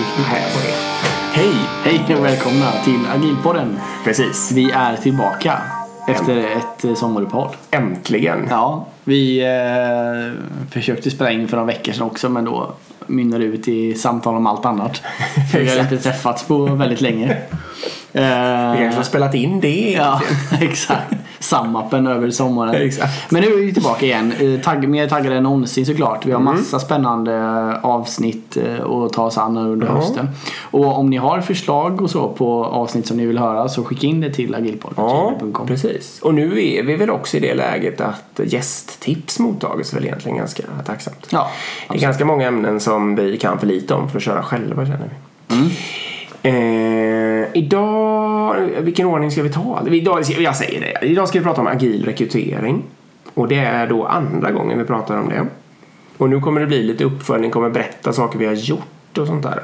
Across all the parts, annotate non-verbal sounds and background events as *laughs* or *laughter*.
Försiktigt. Här. Hej! Hej och välkomna till Agilpodden. Precis. Vi är tillbaka efter ett eh, sommaruppehåll. Äntligen. Ja, vi eh, försökte spela in för några veckor sedan också men då mynnade ut i samtal om allt annat. *laughs* För vi har inte träffats på väldigt länge. Vi kanske har spelat in det. Ja, *laughs* exakt. Samappen över sommaren. Exakt. Men nu är vi tillbaka igen. Eh, Tagg, mer taggade än någonsin såklart. Vi har Mm. massa spännande avsnitt eh, att ta oss an under Ja. hösten. Och om ni har förslag och så på avsnitt som ni vill höra så skicka in det till Ja, agilpodden.com. precis. Och nu är vi väl också i det läget att gästtips mottages väl egentligen ganska tacksamt. Ja, Det är ganska många ämnen som vi kan för lite om för att köra själva känner vi. Mm. Eh, idag, vilken ordning ska vi ta? Idag, jag säger det. Idag ska vi prata om agil rekrytering. Och det är då andra gången vi pratar om det. Och nu kommer det bli lite uppföljning, kommer berätta saker vi har gjort och sånt där.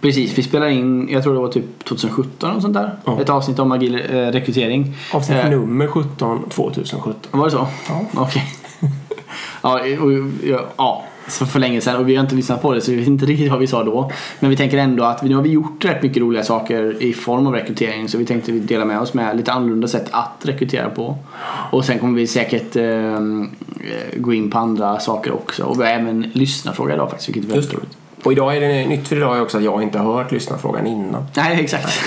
Precis, vi spelar in, jag tror det var typ 2017 och sånt där. Ja. Ett avsnitt om agil eh, rekrytering. Avsnitt Eh, nummer 17 2017. Var det så? Ja. Okej. *laughs* ja, och, ja, ja, så för länge sedan och vi har inte lyssnat på det så vi vet inte riktigt vad vi sa då. Men vi tänker ändå att nu har vi gjort rätt mycket roliga saker i form av rekrytering så vi tänkte dela med oss med lite annorlunda sätt att rekrytera på. Och sen kommer vi säkert eh, gå in på andra saker också och vi har även lyssnarfråga idag faktiskt vilket är väldigt roligt. Och idag är det nytt för idag också att jag inte har hört lyssnarfrågan innan. Nej, exakt.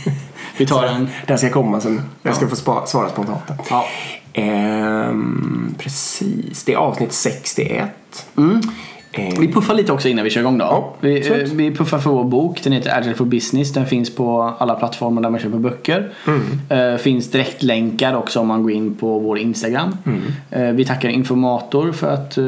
*laughs* vi tar en. Den ska komma sen. Den ska få spa- svara spontant. Ja. Ehm, precis. Det är avsnitt 61. Mm. Ehm, Vi puffar lite också innan vi kör igång då. Ja, vi, eh, vi puffar för vår bok. Den heter Agile for Business. Den finns på alla plattformar där man köper böcker. Mm. Eh, finns direktlänkar också om man går in på vår Instagram. Mm. Eh, vi tackar Informator för att eh,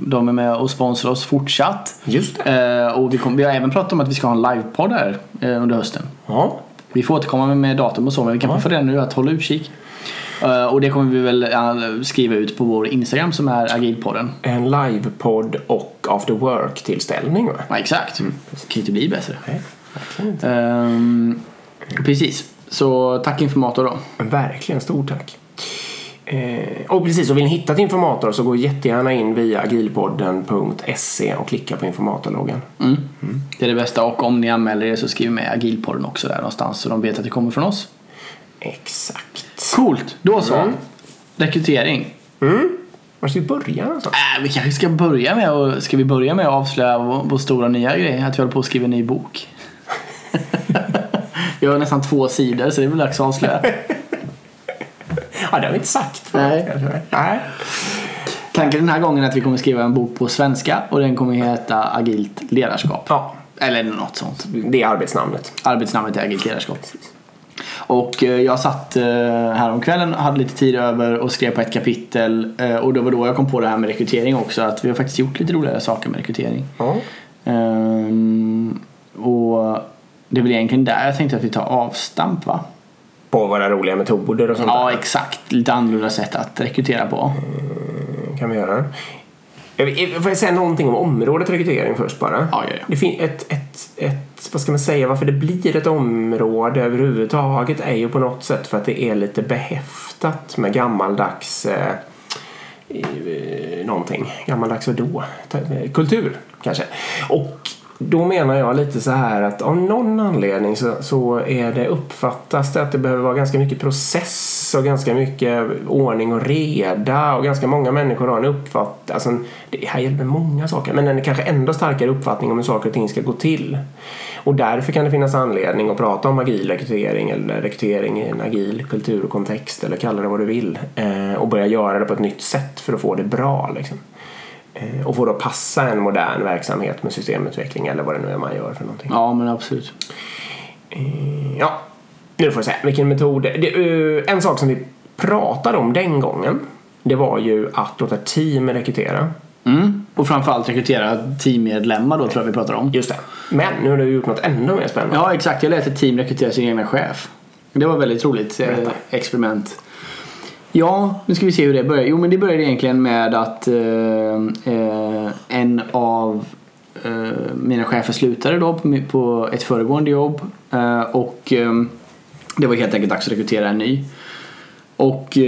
de är med och sponsrar oss fortsatt. Just det. Eh, och vi, kom, vi har även pratat om att vi ska ha en livepodd här eh, under hösten. Ja. Vi får återkomma med, datum och så men vi kan puffa det nu att hålla utkik. Eh, och det kommer vi väl eh, skriva ut på vår Instagram som är agilpodden. En livepodd och after work-tillställning va? Ja, exakt. Mm. Det kan ju inte bli bättre. Nej. Ehm, precis. Så tack Informator då. Verkligen, stort tack. Eh, och precis, och vill ni hitta ett informator så gå jättegärna in via agilpodden.se och klicka på informatorloggen. Mm. Det är det bästa och om ni anmäler er så skriv med agilpodden också där någonstans så de vet att det kommer från oss. Exakt. Coolt, då så. Mm. Rekrytering. Mm. Var ska vi börja någonstans? Äh, vi kanske ska börja med att, ska vi börja med att avslöja vår, vår stora nya grej? Att vi håller på att skriva en ny bok. *laughs* jag har nästan två sidor så det är väl dags att avslöja. *laughs* Ja, det har vi inte sagt Nej. Nej. Tanken den här gången är att vi kommer skriva en bok på svenska och den kommer heta Agilt ledarskap. Ja, Eller något sånt. det är arbetsnamnet. Arbetsnamnet är Agilt ledarskap. Och eh, jag satt eh, häromkvällen och hade lite tid över och skrev på ett kapitel. eh, Och det var då jag kom på det här med rekrytering också. Att vi har faktiskt gjort lite roligare saker med rekrytering. Ja. Ehm, och det är väl egentligen där jag tänkte att vi tar avstamp va? På våra roliga metoder och sånt Ja där. exakt, lite annorlunda sätt att rekrytera på. kan vi göra. Jag vill- Får jag säga någonting om området rekrytering först bara? Ja, gör det. Det finns ett, ett, ett, vad ska man säga, varför det blir ett område överhuvudtaget är ju på något sätt för att det är lite behäftat med gammaldags eh, eh någonting. Gammaldags vadå? Eh, kultur kanske. Och då menar jag lite så här att av någon anledning så, så är det uppfattas det att det behöver vara ganska mycket process och ganska mycket ordning och reda och ganska många människor har en uppfattning, alltså en- det här gäller många saker, men en kanske ändå starkare uppfattning om hur saker och ting ska gå till. Och därför kan det finnas anledning att prata om agil rekrytering eller rekrytering i en agil kultur och kontext eller kalla det vad du vill eh, och börja göra det på ett nytt sätt för att få det bra liksom. Eh, Och få då passa en modern verksamhet med systemutveckling eller vad det nu är man gör för någonting. Ja men absolut. Eh, Ja, nu får jag säga vilken metod. Det, en sak som vi pratade om den gången det var ju att låta team rekrytera. Mm. Och framförallt rekrytera teammedlemmar då tror jag vi pratar om. Just det. Men nu har du gjort något ännu mer spännande. Ja exakt, jag lät ett team rekrytera sin egna chef. Det var väldigt roligt eh, Berätta. experiment. Ja, nu ska vi se hur det börjar. Jo men det började egentligen med att eh, eh, en av eh, mina chefer slutade då på, på ett föregående jobb. Eh, och eh, det var helt enkelt dags att rekrytera en ny. Och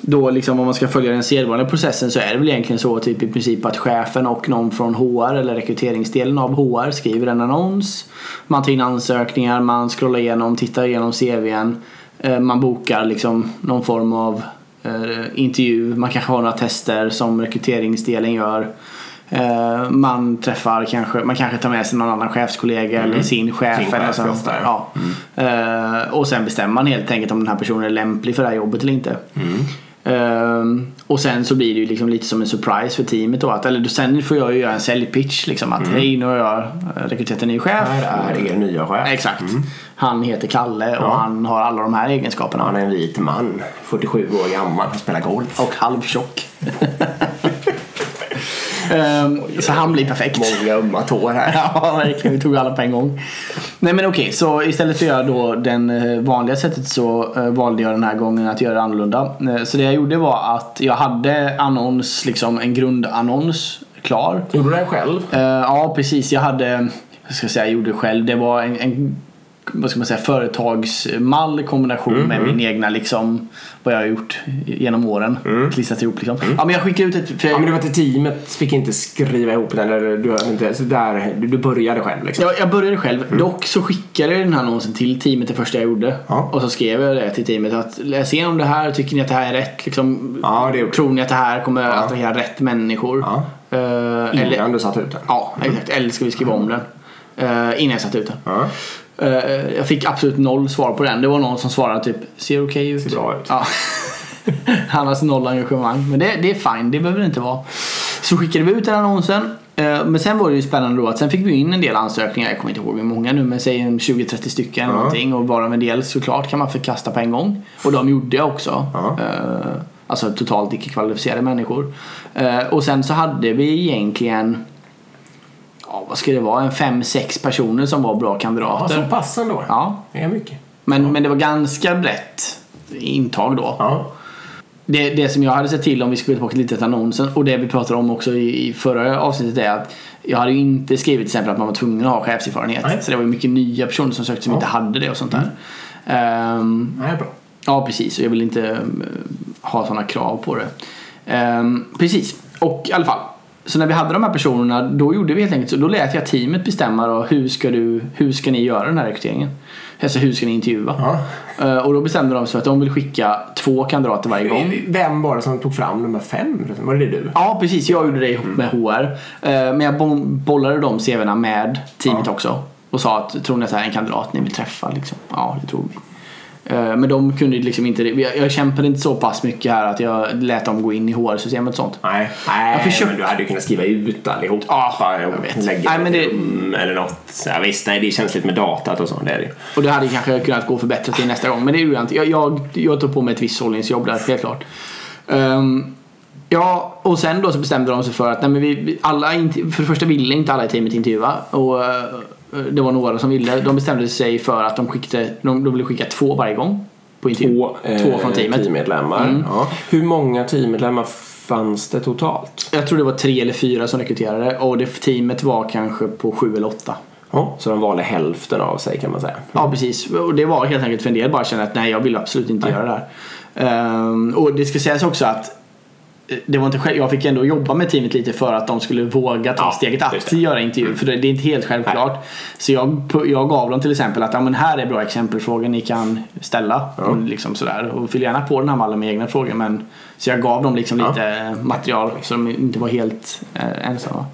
då liksom om man ska följa den sedvanliga processen så är det väl egentligen så typ i princip att chefen och någon från HR eller rekryteringsdelen av HR skriver en annons. Man tar in ansökningar, man scrollar igenom, tittar igenom CVn. eh, Man bokar liksom någon form av eh, intervju. Man kanske har några tester som rekryteringsdelen gör. Eh, Man träffar kanske, man kanske tar med sig någon annan chefskollega eller sin chef. Mm. Sin eller chef, sånt där. ja. Eh, Och sen bestämmer man helt enkelt om den här personen är lämplig för det här jobbet eller inte. Mm. Ehm, och sen så blir det ju liksom lite som en surprise för teamet då. Att, eller sen får jag ju göra en säljpitch liksom att hej nu har jag rekryterat en ny chef. Här är er nya chef. Exakt. Han heter Kalle och Ja. han har alla de här egenskaperna. Han är en vit man, 47 år gammal, spelar golf. Och halvtjock. *laughs* Ehm, så han blir perfekt. Många ömma tår här. *laughs* Ja, verkligen. Vi tog alla på en gång. Nej men okej, så istället för att göra då den eh, vanliga sättet så eh, valde jag den här gången att göra det annorlunda. Eh, Så det jag gjorde var att jag hade annons, liksom en grundannons klar. Gjorde du den själv? Eh, Ja, precis. Jag hade, jag ska säga, jag gjorde själv. Det var en, en vad ska man säga, företagsmall i kombination med min egna liksom vad jag har gjort genom åren. Klistrat ihop liksom. Ja, men jag skickade ut ett... För Ja, men det var till teamet fick inte skriva ihop den. Eller du, inte, så där, du, du började själv liksom. Jag, jag började själv. Dock så skickade jag den här annonsen till teamet det första jag gjorde. Ja. Och så skrev jag det till teamet att läs igenom det här. Tycker ni att det här är rätt? Liksom, Ja, det tror ni att det här kommer attrahera rätt människor? Ja. Eller, Innan du satt ut den. ja, exakt. Eller ska vi skriva om den? Eh, innan jag satte ut den. Eh, jag fick absolut noll svar på den. Det var någon som svarade typ ser okej ut. Ser bra ut. Ja. *laughs* Han har noll engagemang. Men det, det är fine, det behöver det inte vara. Så skickade vi ut den annonsen. Eh, Men sen var det ju spännande då att sen fick vi in en del ansökningar. Jag kommer inte ihåg hur många nu men säg en 20-30 stycken eller Ja. någonting. Och varav en del såklart kan man förkasta på en gång. Och de gjorde jag också. Ja. Eh, Alltså totalt icke kvalificerade människor. Och sen så hade vi egentligen Ja, vad ska det vara? En fem, sex personer som var bra Ja, kandidater. så pass ändå. Ja, Det är mycket. men, men det var ganska brett intag då. Ja. Det, det som jag hade sett till om vi skulle tillbaka lite till annonsen och det vi pratade om också i, i förra avsnittet är att jag hade ju inte skrivit till exempel att man var tvungen att ha chefserfarenhet. Nej. Så det var ju mycket nya personer som sökte som Ja. inte hade det och sånt där. Ehm, Det är bra. Ja, precis. Och jag vill inte eh, ha sådana krav på det. Ehm, precis. Och i alla fall. Så när vi hade de här personerna, då gjorde vi helt enkelt så. Då lät jag teamet bestämma då, hur ska, du, hur ska ni göra den här rekryteringen. Alltså hur ska ni intervjua? Ja. Eh, och då bestämde de sig för att de vill skicka två kandidater varje gång. Vem var det som tog fram nummer fem? Var det du? Ja, precis. Jag gjorde det ihop med HR. Eh, Men jag bo- bollade de CVna med teamet Ja. också. Och sa att tror ni att det här är en kandidat ni vill träffa? Liksom. Ja, det tror vi. Eh, Men de kunde ju liksom inte, jag kämpade inte så pass mycket här att jag lät dem gå in i HR-systemet och sånt. Nej, nej Jag försökte- men du hade ju kunnat skriva ut allihopa. Ja, jag vet. Lägga Nej, men det- eller något. Ja, visst, nej, det är känsligt med datat och så. Det är det ju. Och det hade kanske kunnat gå förbättrat till nästa gång. Men det gjorde jag inte. Jag, jag, jag tog på mig ett visst sållningsjobb där, helt klart. Ehm, ja, och sen då så bestämde de sig för att nej, men vi, alla, för det första ville inte alla i teamet intervjua. Och eh, det var några som ville. De bestämde sig för att de, skickade, de, de ville skicka två varje gång. På intervju. Två, eh, två från teamet. teammedlemmar. Mm. Ja. Hur många teammedlemmar fanns det totalt? Jag tror det var tre eller fyra som rekryterade. Och det teamet var kanske på sju eller åtta. Ja, så de valde hälften av sig kan man säga. Ja precis. Och det var helt enkelt för en del bara kände att nej jag vill absolut inte göra det här. Ehm, och det ska sägas också att eh, det var inte själv, jag fick ändå jobba med teamet lite för att de skulle våga ta Ja, steget att göra intervju. För det, är inte helt självklart. Så jag, jag gav dem till exempel att ja, men här är bra exempelfrågor ni kan ställa. Och, liksom sådär. och fyll gärna på den här mallen med egna frågor. Men, så jag gav dem liksom Ja. lite material så de inte var helt eh, ensamma.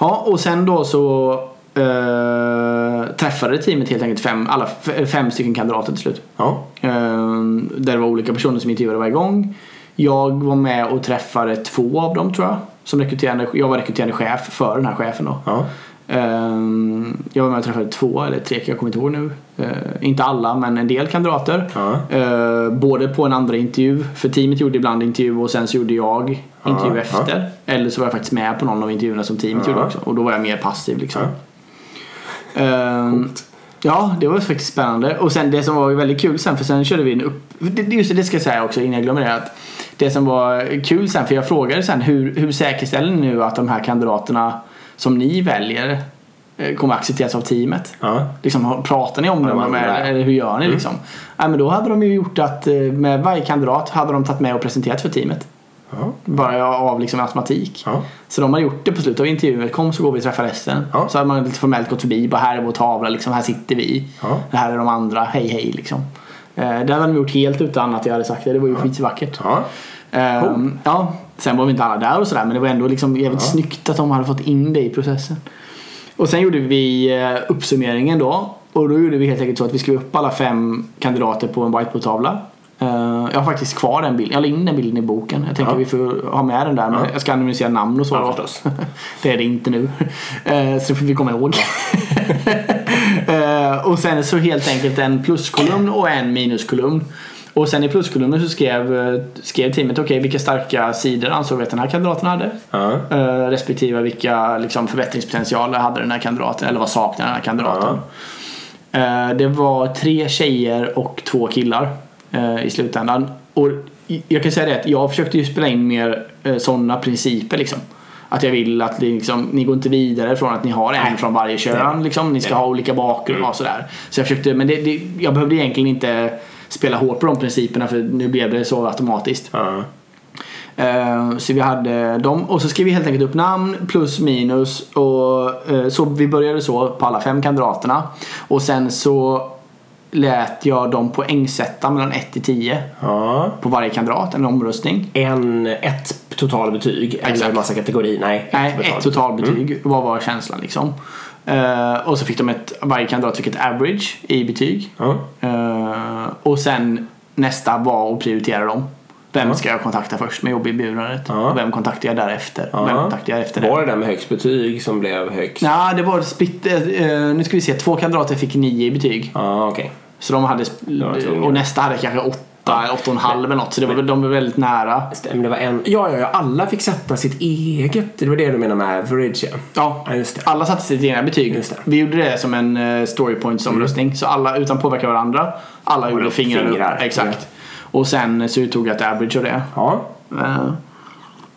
Ja, och sen då så eh, träffade teamet helt enkelt fem, alla fem stycken kandidater till slut. Ja. Ehm, där det var olika personer som intervjuade varje gång. Jag var med och träffade två av dem tror jag. Som rekryterande, jag var rekryterande chef för den här chefen då. Ja. Ehm, jag var med och träffade två eller tre, jag kommer inte ihåg nu. Ehm, inte alla men en del kandidater. Ja. Ehm, både på en andra intervju, för teamet gjorde ibland intervju och sen så gjorde jag intervju Ja, efter. Eller så var jag faktiskt med på någon av intervjuerna som teamet gjorde också. Och då var jag mer passiv liksom. Ja. Ehm, Ja, det var faktiskt spännande. Och sen det som var väldigt kul sen, för sen körde vi en upp... Just det, det ska jag säga också innan jag glömmer det. Att det som var kul sen, för jag frågade sen hur, hur säkerställer ni nu att de här kandidaterna som ni väljer eh, kommer accepteras av teamet? Ja. Liksom, pratar ni om? Ja, nej. eller hur gör ni liksom? Nej, men då hade de ju gjort att eh, med varje kandidat hade de tagit med och presenterat för teamet. Ja. Bara av liksom automatik. Ja. Så de har gjort det på slutet av intervjun. Kom så går vi och träffar resten. Ja. Så hade man lite formellt gått förbi. Bara här är vår tavla, liksom, här sitter vi. Ja. Det här är de andra, hej hej liksom. Eh, det hade de gjort helt utan att jag hade sagt det. Det var ju skitvackert. Ja. Ehm, ja, sen var vi inte alla där och sådär men det var ändå liksom jävligt snyggt att de hade fått in det i processen. Och sen gjorde vi eh, uppsummeringen då. Och då gjorde vi helt enkelt så att vi skrev upp alla fem kandidater på en whiteboardtavla. Eh, jag har faktiskt kvar den bilden. Jag la in den bilden i boken. Jag tänker Ja. vi får ha med den där. Men jag ska anonymisera namn och så. Ja, förstås. *laughs* det är det inte nu. Eh, så det får vi komma ihåg. *laughs* Eh, och sen så helt enkelt en pluskolumn och en minuskolumn. Och sen i pluskolumnen så skrev, eh, skrev teamet okej vilka starka sidor ansåg vi att den här kandidaten hade. Eh, respektive vilka liksom, förbättringspotentialer hade den här kandidaten eller vad saknar den här kandidaten. Eh, det var tre tjejer och två killar i slutändan. Och jag kan säga det att jag försökte ju spela in mer sådana principer liksom. Att jag vill att liksom, ni går inte vidare från att ni har en från varje kön. Liksom. Ni ska ha olika bakgrund och sådär. Så jag försökte, men det, det, jag behövde egentligen inte spela hårt på de principerna för nu blev det så automatiskt. Eh, Så vi hade dem och så skrev vi helt enkelt upp namn plus minus och eh, så vi började så på alla fem kandidaterna och sen så lät jag dem poängsätta mellan 1 till 10 ja. på varje kandidat, en omröstning. En, ett totalbetyg eller en massa kategorier? Nej, Nej, total- ett totalbetyg. Vad var känslan liksom? Eh, och så fick de ett, varje kandidat fick ett average i betyg. Ja. Eh, och sen nästa var att prioritera dem. Vem Ja. ska jag kontakta först med jobberbjudandet? Ja. Och vem kontaktar jag därefter? Ja. Vem kontaktar jag efter det? Var det den med högst betyg som blev högst? Ja, det var split, eh, nu ska vi se, två kandidater fick nio i betyg. Ja, okej. Så de hade, och nästa hade kanske åtta, åtta och en halv eller något. Så det var, de var väldigt nära. Stämmer, det var en... Ja, ja, ja, alla fick sätta sitt eget. Det var det du menar med average, ja. Ja, Ja, alla satte sitt egna betyg. Vi gjorde det som en uh, story points omröstning. Så alla utan påverka varandra. Alla gjorde det fingrar, fingrar, upp. Exakt. Och sen så uttog jag ett average av det. Ja. Eh,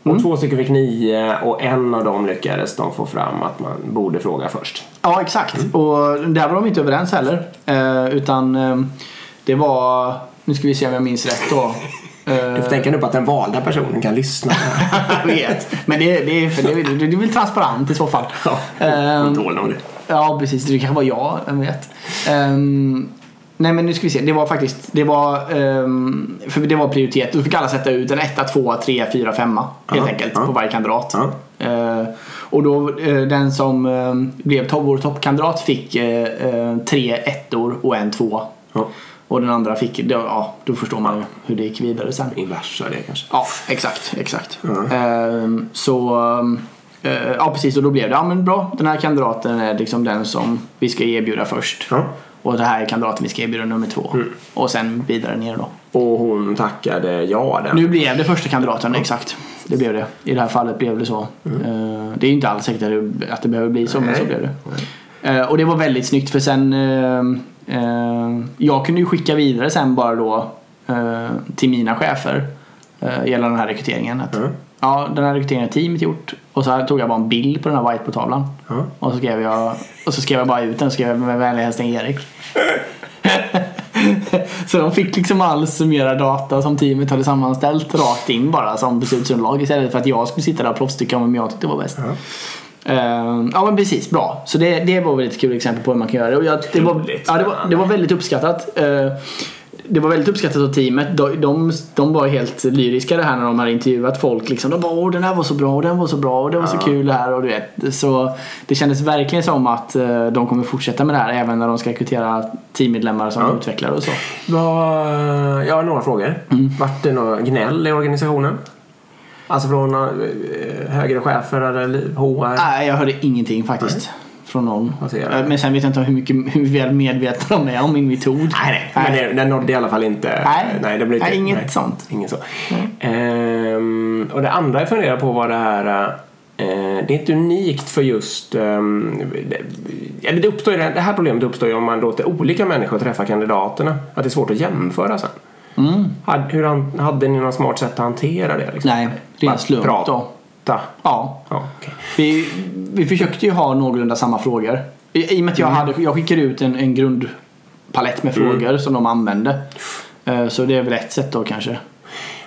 Och två stycken fick nio och en av dem lyckades de få fram att man borde fråga först. Ja, exakt. Mm. Och där var de inte överens heller. Eh, utan eh, det var, nu ska vi se om jag minns rätt då. Eh, *laughs* Du får tänka nu på att den valda personen kan lyssna. *laughs* jag vet. Men det, det, är, för det, är- det är väl transparent i så fall. ja, Ehm, nog det. Ja, precis. Det kanske var jag, vem vet. Ehm, nej, men nu ska vi se. Det var faktiskt, det var, ehm, för det var prioritet. Då fick alla sätta ut en etta, tvåa, tre, fyra, femma helt enkelt på varje kandidat. Eh, och då eh, den som eh, blev top, vår toppkandidat fick eh, tre ettor och en tvåa. Och den andra fick, då, ja, då förstår man ju hur det gick vidare sen. Inversa det kanske. Ja, exakt. exakt. Ehm, så, ja precis. Och då blev det, ja men bra. Den här kandidaten är liksom den som vi ska erbjuda först. Och det här är kandidaten vi ska erbjuda nummer två. Och sen vidare ner då. Och hon tackade ja den. Nu blev det första kandidaten, exakt. Det blev det. I det här fallet blev det så. Eh, det är ju inte alls säkert att det, behöver bli så, men Nej. så blev det. Eh, och det var väldigt snyggt för sen eh, Jag kunde ju skicka vidare sen bara då till mina chefer gällande den här rekryteringen. Att, Mm. Ja, den här rekryteringen har teamet gjort. Och så tog jag bara en bild på den här whiteboardtavlan. Ja. Och så skrev jag och så skrev jag bara ut den och skrev med vänlig hälsning Erik. *laughs* så de fick liksom all summerad data som teamet hade sammanställt rakt in bara som beslutsunderlag istället för att jag skulle sitta där och proffstycka om vem jag tyckte var bäst. Ja. Ehm, ja men precis, bra. Så det, det var väl ett kul exempel på hur man kan göra det. Och jag, det, var, ja, det, var, det var väldigt uppskattat. Eh, det var väldigt uppskattat av teamet. De, de, de var helt lyriska det här när de hade intervjuat folk. Liksom. De bara åh den här var så bra och den var så bra och det var så Ja. kul det här. Och du vet. Så det kändes verkligen som att eh, de kommer fortsätta med det här även när de ska rekrytera teammedlemmar som Ja. utvecklare och så. Vad- Jag har några frågor. Mm. Vart det några gnäll i organisationen? Alltså från eh, högre chefer eller HR? Nej, jag hörde ingenting faktiskt. Från någon. Jag? Men sen vet jag inte hur, mycket, hur väl medvetna de är om min metod. Nej, nej. Men det, den nådde i alla fall inte... Nej. nej, det blev inte Nej, inget nej. sånt. Inget så. Ehm, och det andra jag funderar på var det här... eh, det är inte unikt för just... ehm, det, uppstår, det här problemet uppstår ju om man låter olika människor träffa kandidaterna. Att det är svårt att jämföra sen. Mm. Hur, han- hade ni något smart sätt att hantera det? Liksom? Nej, ren slump prata. då. Ja. Ja, okej. Vi, vi försökte ju ha någorlunda samma frågor. I, i och med att jag, hade, jag skickade ut en, en grundpalett med frågor som de använde. Eh, Så det är väl ett sätt då kanske.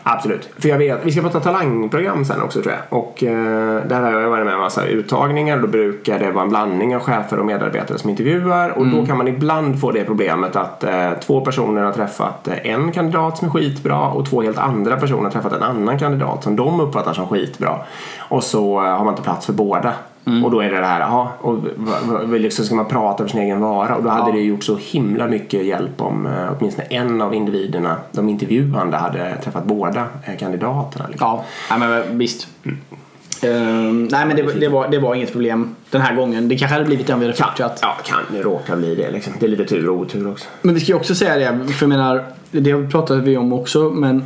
Absolut. För jag vet, vi ska prata talangprogram sen också tror jag. Och eh, där har jag varit med en massa uttagningar. Då brukar det vara en blandning av chefer och medarbetare som intervjuar. Och då kan man ibland få det problemet att eh, två personer har träffat en kandidat som är skitbra och två helt andra personer har träffat en annan kandidat som de uppfattar som skitbra. Och så eh, har man inte plats för båda. Och då är det det här, jaha, och liksom ska man prata för sin egen vara? Och då hade Ja. det gjort så himla mycket hjälp om eh, åtminstone en av individerna, de intervjuande, hade träffat båda eh, kandidaterna. Liksom. Ja, nej, men visst. Ehm, nej men det, det, var, det var inget problem den här gången. Det kanske hade blivit det om vi hade fortsatt. Ja, kan det råka bli det liksom. Det är lite tur och otur också. Men vi ska ju också säga det, för jag menar, det pratade vi om också, men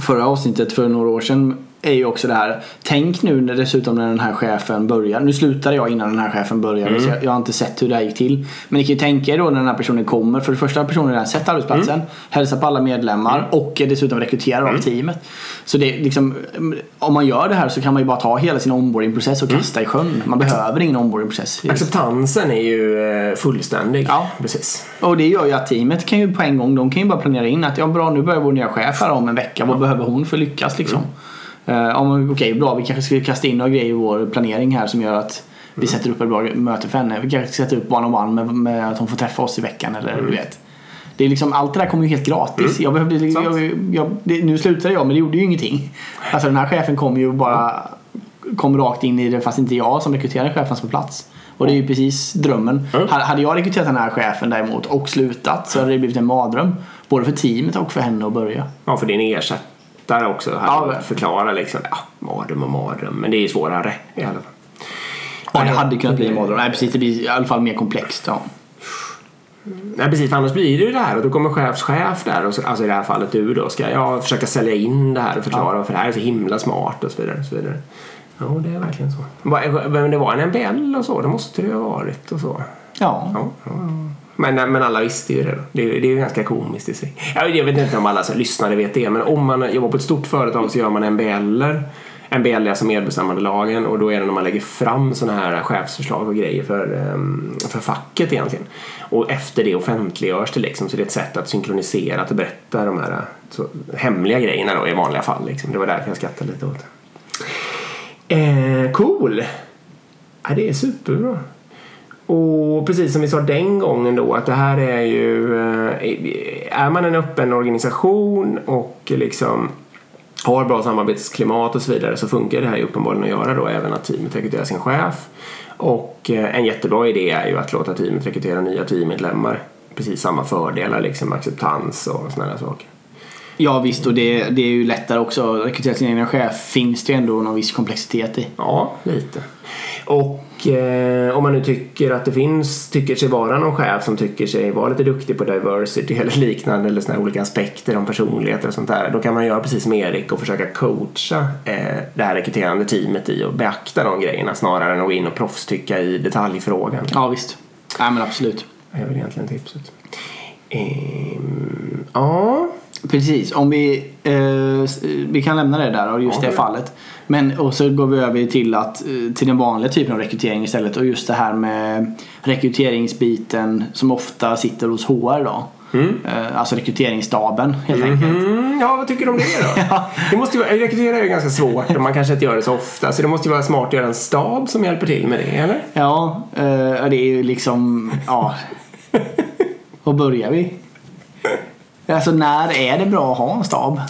förra avsnittet för några år sedan är ju också det här. Tänk nu när dessutom när den här chefen börjar. Nu slutade jag innan den här chefen började så jag, jag har inte sett hur det här gick till. Men ni kan ju tänka er då när den här personen kommer. För det första har personen redan sett arbetsplatsen, hälsar på alla medlemmar och är dessutom rekryterad av teamet. Så det liksom, om man gör det här så kan man ju bara ta hela sin onboardingprocess och kasta i sjön. Man behöver ingen onboardingprocess. Acceptansen är ju eh, fullständig. Ja. Precis. Och det gör ju att teamet kan ju på en gång, de kan ju bara planera in att ja bra nu börjar vår nya chef här om en vecka. Vad behöver hon för att lyckas liksom? Eh, om Okej, bra vi kanske ska kasta in några grejer i vår planering här som gör att vi sätter upp ett bra möte för henne. Vi kanske ska sätta upp one-on-one med, med att hon får träffa oss i veckan eller du vet. Det är liksom, allt det där kommer ju helt gratis. Jag behövde, Sant. jag, jag, det, nu slutade jag men det gjorde ju ingenting. Alltså den här chefen kom ju bara kom rakt in i det fast inte jag som rekryterade chefen på plats. Och det är ju precis drömmen. Mm. Hade jag rekryterat den här chefen däremot och slutat så hade det blivit en mardröm. Både för teamet och för henne att börja. Ja, för din ersättare också. Här Ja, ja, förklara liksom. Ja, mardröm och mardröm. Men det är ju svårare i alla fall. Ja, det hade kunnat bli en mardröm. Nej precis, det blir i alla fall mer komplext. Ja. Nej precis, för annars blir det ju det här och då kommer chefschef där och så, alltså i det här fallet du då ska jag försöka sälja in det här och förklara varför det här är så himla smart och så vidare. Och så vidare. Ja, det är verkligen så. Va- Men det var en MBL och så, det måste det ju ha varit och så. Ja. Ja, ja. Men, men alla visste ju det då. Det, är- det är ju ganska komiskt i sig. Jag vet inte om alla som lyssnare vet det, men om man jobbar på ett stort företag så gör man MBLer. MBL är alltså medbestämmandelagen och då är det när man lägger fram sådana här chefsförslag och grejer för, ehm, för facket egentligen. Och efter det offentliggörs det liksom, så det är ett sätt att synkronisera, att berätta de här så, hemliga grejerna då i vanliga fall. Liksom. Det var därför jag skrattade lite åt det. Eh, cool! Ja, det är superbra. Och precis som vi sa den gången då att det här är ju eh, är man en öppen organisation och liksom har bra samarbetsklimat och så vidare så funkar det här ju uppenbarligen att göra då även att teamet rekryterar sin chef. Och eh, en jättebra idé är ju att låta teamet rekrytera nya teammedlemmar. Precis samma fördelar liksom acceptans och sådana där saker. Ja visst och det, det är ju lättare också. Rekrytera sin egen chef finns det ju ändå någon viss komplexitet i. Ja, lite. Och eh, om man nu tycker att det finns, tycker sig vara någon chef som tycker sig vara lite duktig på diversity eller liknande eller sådana olika aspekter om personligheter och sånt där. Då kan man göra precis som Erik och försöka coacha eh, det här rekryterande teamet i att beakta de grejerna snarare än att gå in och proffstycka i detaljfrågan. Ja visst. Nej men absolut. Det är väl egentligen tipset. Ehm, ja, Precis, om vi, eh, vi kan lämna det där och just Ja, det fallet. Men och så går vi över till, att, eh, till den vanliga typen av rekrytering istället och just det här med rekryteringsbiten som ofta sitter hos HR då. Eh, alltså rekryteringsstaben helt enkelt. Mm, ja, vad tycker du om det då? *laughs* Ja. Det måste ju, rekrytera är ju ganska svårt och man kanske inte gör det så ofta. Så det måste ju vara smart att göra en stab som hjälper till med det, eller? Ja, eh, det är ju liksom, ja. *laughs* Var börjar vi? Alltså när är det bra att ha en stab?